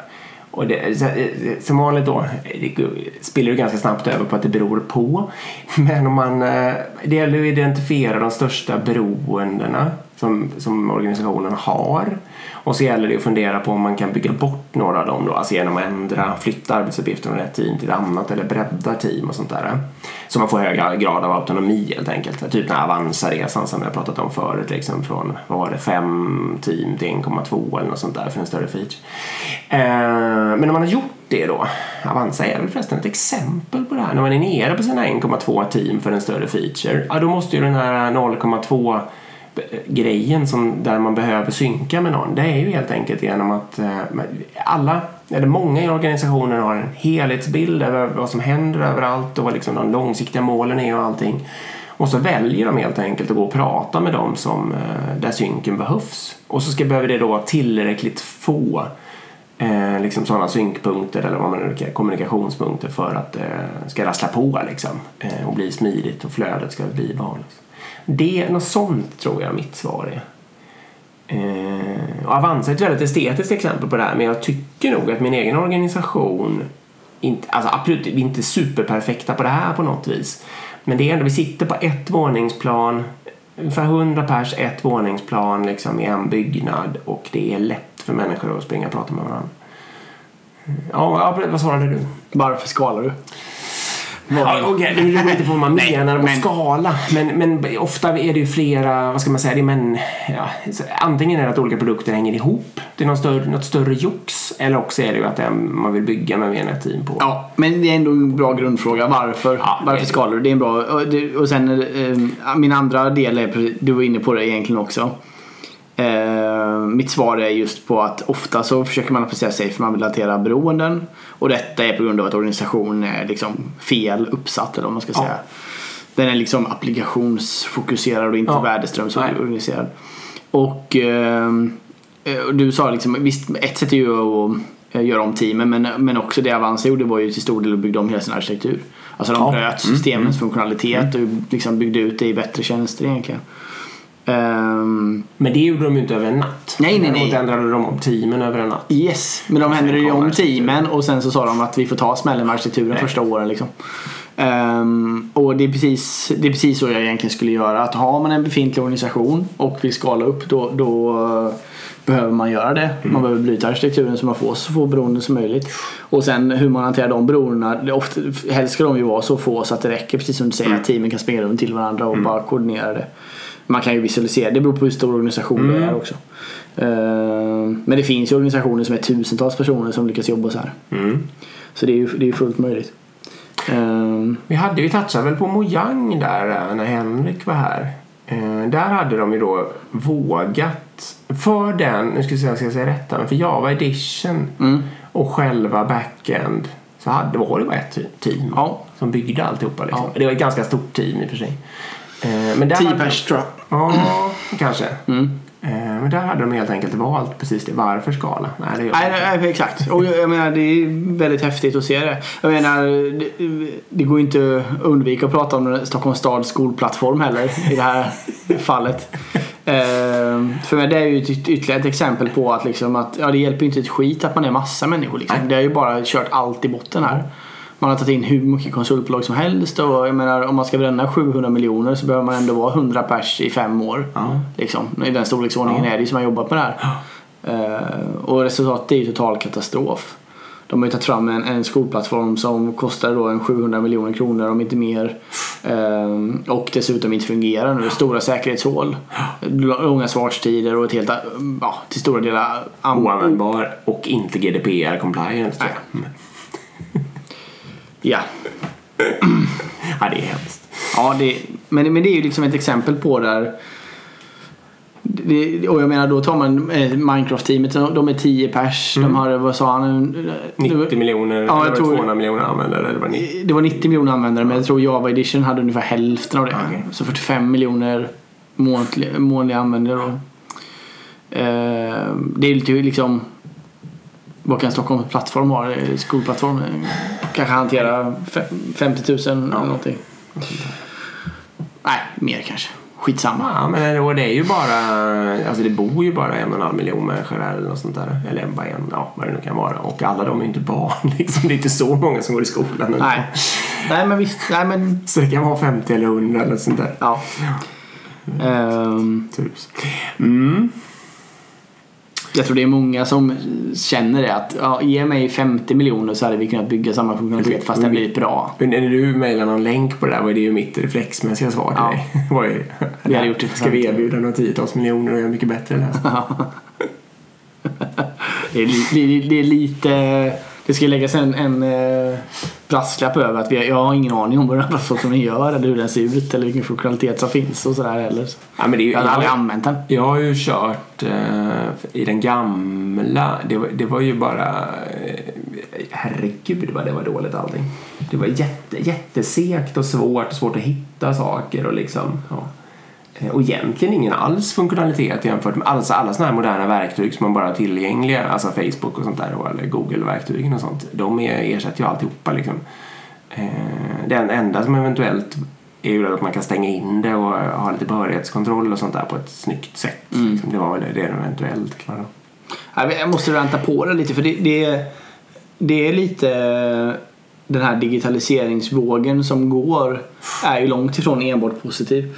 Och det, eh, som vanligt då det spiller ju ganska snabbt över på att det beror på. *laughs* Men om man, eh, det gäller att identifiera de största beroendena som, som organisationen har. Och så gäller det att fundera på om man kan bygga bort några av dem då, alltså genom att ändra, flytta arbetsuppgifter från ett team till ett annat eller bredda team och sånt där. Så man får högre grad av autonomi helt enkelt. Typ den här Avanza-resan som jag pratat om förut, liksom från, vad var det, fem team till 1,2 eller något sånt där för en större feature. Eh, men när man har gjort det då, Avanza är väl förresten ett exempel på det här, när man är nere på sina 1,2 team för en större feature, ja då måste ju den här 0,2 grejen som, där man behöver synka med någon det är ju helt enkelt genom att eh, alla, eller många i organisationen har en helhetsbild över vad som händer överallt och vad liksom de långsiktiga målen är och allting. Och så väljer de helt enkelt att gå och prata med dem som, eh, där synken behövs. Och så ska, behöver det då vara tillräckligt få eh, liksom sådana synkpunkter eller vad man nu kallar kommunikationspunkter för att det eh, ska rassla på liksom, eh, och bli smidigt och flödet ska bli bra. Liksom. Det är något sånt tror jag mitt svar är. Eh, och Avanza är ett väldigt estetiskt exempel på det här men jag tycker nog att min egen organisation inte, alltså absolut, vi är inte superperfekta på det här på något vis. Men det är ändå, vi sitter på ett våningsplan, ungefär 100 pers, ett våningsplan liksom i en byggnad och det är lätt för människor att springa och prata med varandra. Eh, ja, vad svarade du? Varför skalar du? Ja, Okej, det beror inte på vad man *laughs* Nej, menar med men- skala. Men, men ofta är det ju flera, vad ska man säga, det är men, ja, antingen är det att olika produkter hänger ihop, det är något större, något större jox, eller också är det ju att det är, man vill bygga med mer team på. Ja, men det är ändå en bra grundfråga. Varför, Ja, varför du? Det är en bra... Och, och sen eh, min andra del är, du var inne på det egentligen också. Eh, mitt svar är just på att ofta så försöker man applicera sig för man vill hantera beroenden. Och detta är på grund av att organisationen är liksom fel uppsatt eller vad man ska Ja. säga. Den är liksom applikationsfokuserad och inte Ja. värdeströmsorganiserad. Och ehm, eh, du sa liksom, visst ett sätt är ju att eh, göra om teamen men, men också det Avanza gjorde var ju till stor del att bygga om hela sin arkitektur. Alltså de Ja. bröt systemens funktionalitet och liksom byggde ut det i bättre tjänster egentligen. Ehm, Men det gjorde de ju inte över en natt. Nej, nej, nej. Däremot ändrade de om teamen över en natt. Yes, men de hände ju om teamen och sen så sa de att vi får ta smällen med arkitekturen första åren liksom. Ehm, och det är, precis, det är precis så jag egentligen skulle göra. Att har man en befintlig organisation och vill skala upp då, då eh, behöver man göra det. Man behöver bryta arkitekturen så man får så få beroenden som möjligt. Och sen hur man hanterar de beroendena. Ofta, helst ska de ju vara så få så att det räcker precis som du säger. Att teamen kan springa runt till varandra och bara koordinera det. Man kan ju visualisera, det beror på hur stor organisation det är också. Ehm, Men det finns ju organisationer som är tusentals personer som lyckas jobba så här. Mm. Så det är ju det är ju fullt möjligt. Ehm, Vi, hade, vi touchade väl på Mojang där eh, när Henrik var här. Eh, där hade de ju då vågat för den, nu ska jag säga, ska jag säga rätt här, men för Java Edition mm. och själva backend så hade, var det bara ett team Ja. som byggde alltihopa. Liksom. Ja. Det var ett ganska stort team i och för sig. Eh, men där Tio pers tror jag. Ja, *clears throat* kanske. Mm. Eh, men där hade de helt enkelt valt precis det. Varför skala? Nej, det gör Nej, nej, nej, exakt. Och jag, menar det är väldigt häftigt att se det. Jag menar det, det går inte att undvika att prata om Stockholms stads skolplattform heller i det här *laughs* fallet. Ehm, för mig det är ju ett, yt- ytterligare ett exempel på att, liksom att ja, det hjälper inte ett skit att man är massa människor. Liksom. Det har ju bara kört allt i botten här. Man har tagit in hur mycket konsultbolag som helst och jag menar om man ska bränna 700 miljoner så behöver man ändå vara 100 pers i fem år. Ja. Liksom. I den storleksordningen Ja. är det ju som har jobbat med det här. Eh, och resultatet är ju total katastrof. De har ju tagit fram en, en skolplattform som kostar då en 700 miljoner kronor om inte mer. Ehm, och dessutom inte fungerar nu. Stora säkerhetshål. Långa svarstider och ett helt, ja, till stora delar Oanvändbar och inte GDPR compliant. tror jag. Mm. Ja, Ja, det är hemskt. Ja, det, men, men det är ju liksom ett exempel på där det, och jag menar då tar man eh, Minecraft-teamet, de de är 10 pers. De har, vad sa han? 90 miljoner, Ja, eller jag var det tror- 200 miljoner användare. Eller vad ni... Det var 90 miljoner användare men jag tror Java Edition hade ungefär hälften av det. Okej. Så 45 miljoner månatliga, månadliga användare. Då. Eh, det är lite liksom vad kan Stockholms plattform ha? Eh, Skolplattform? eh, Kanske hantera fe- 50 000 eller någonting. Nej, mer kanske. Skitsamma. Ja, men då, det är ju bara, alltså det bor ju bara en och en halv miljon människor här eller något sånt där. Eller bara en, ja vad det nu kan vara. Och alla de är ju inte barn *laughs* liksom. Det är inte så många som går i skolan. Nej. Nej men visst. Nej men Så det kan vara 50 eller 100 eller sånt där. ja. Ehm, Typs. Mm jag tror det är många som känner det att ja, ge mig 50 miljoner så hade vi kunnat bygga samma funktionalitet fast det hade blivit bra. Men när du mejlar någon länk på det där var det ju mitt reflexmässiga svar till Ja. dig. Var ju, Vi hade gjort det för Ska vi erbjuda några tiotals miljoner och göra mycket bättre än det här? Det är, li, är, det är lite... Det ska läggas en, en eh, brasklapp över att vi, jag har ingen aning om vad den här plattformen gör eller hur den ser ut eller vilken funktionalitet som finns och sådär heller. Så Ja, men det är ju, Jag hade aldrig använt den. Jag har ju kört eh, i den gamla. Det var, det var ju bara... Eh, herregud vad det var dåligt allting. Det var jätte, jättesegt och svårt. Svårt att hitta saker och liksom... Ja. Eh, Och egentligen ingen alls funktionalitet jämfört med alltså alla sådana här moderna verktyg som man bara har tillgängliga. Alltså Facebook och sånt där då, eller Google-verktygen och sånt. De ersätter ju alltihopa liksom. Eh, Den enda som eventuellt är ju att man kan stänga in det och ha lite behörighetskontroll och sånt där på ett snyggt sätt. Liksom. Det var väl det de eventuellt men Jag måste vänta på det lite för det, det, det är lite den här digitaliseringsvågen som går är ju långt ifrån enbart positiv.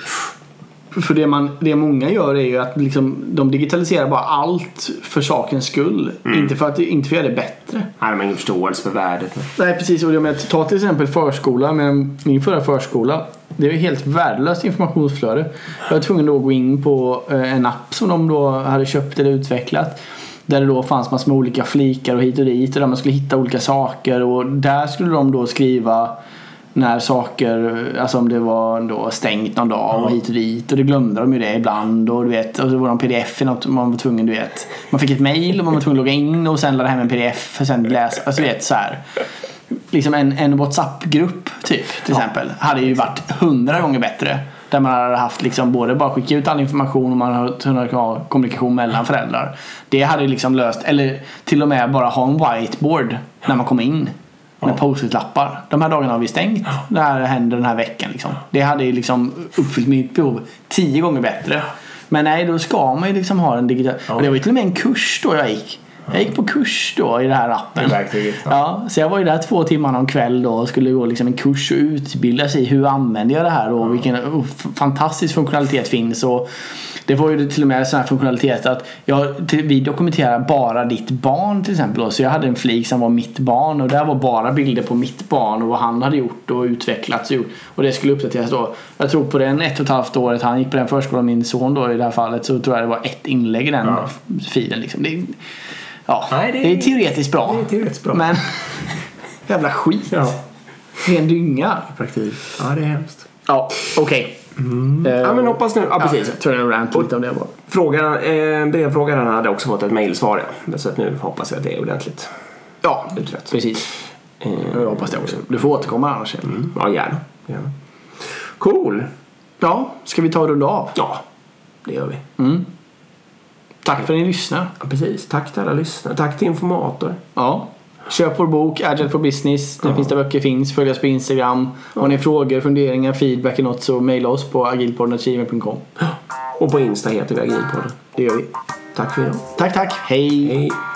För det, man, det många gör är ju att liksom, de digitaliserar bara allt för sakens skull. Inte för att inte för att göra det bättre. Nej, har ingen förståelse för värdet. Nej precis, och jag menar, ta till exempel förskola. Med min förra förskola. Det är helt värdelöst informationsflöde. Jag var tvungen att gå in på eh, en app som de då hade köpt eller utvecklat. Där det då fanns massor med olika flikar och hit och dit och där man skulle hitta olika saker och där skulle de då skriva när saker, alltså om det var då stängt någon dag och hit och dit och det glömde de ju det ibland och du vet och så var det en pdf i något man var tvungen du vet man fick ett mail och man var tvungen att logga in och sen ladda hem en pdf och sen läsa, alltså du vet så här liksom en, en WhatsApp-grupp typ till exempel hade ju varit hundra gånger bättre. Där man hade haft liksom både bara skicka ut all information och man hade kunnat ha kommunikation mellan föräldrar. Det hade liksom löst, eller till och med bara ha en whiteboard när man kom in. Med post-it-lappar. De här dagarna har vi stängt. Det här händer den här veckan. Liksom. Det hade liksom uppfyllt mitt behov tio gånger bättre. Men nej, då ska man ju liksom ha en digital... Och det var ju till och med en kurs då jag gick. Jag gick på kurs då i den här appen. Verktyget, ja. Ja, så jag var ju där två timmar någon kväll då och skulle gå liksom en kurs och utbilda sig i hur använder jag det här och vilken oh, fantastisk funktionalitet finns. Och det var ju till och med sån här funktionalitet att jag, till, vi dokumenterar bara ditt barn till exempel. Då. Så jag hade en flik som var mitt barn och där var bara bilder på mitt barn och vad han hade gjort och utvecklats och gjort. Och det skulle uppdateras då. Jag tror på den ett och ett halvt året han gick på den förskolan, min son då i det här fallet, så tror jag det var ett inlägg i den Ja. filen. Liksom. Det, ja, Nej, det, det- är teoretiskt bra. det är teoretiskt bra. Men jävla skit. Ja. Ren dynga. Praktik. Ja, det är hemskt. Ja, okej. Eh, Ja, men hoppas nu. Ja, ja, precis. jag tror jag rant lite om det bara. Frågan, eh, brevfrågaren hade också fått ett mejlsvar. Ja. Så att nu hoppas jag att det är ordentligt Ja, utrett. precis. Eh, Jag hoppas det också. Du får återkomma annars. mm, ja, gärna. gärna. Cool. Ja, ska vi ta och runda av? Ja, det gör vi. Mm. Tack för att ni lyssnar. Ja, precis. Tack till alla lyssnare. Tack till informator. Ja. Köp vår bok Agile for Business. Den finns där böcker finns. Följ oss på Instagram. Har ni frågor, funderingar, feedback eller något så mejla oss på agilpodden.gmail.com. Och på Insta heter vi Agilpodden. Det gör vi. Tack för idag. Tack, tack. Hej. Hej.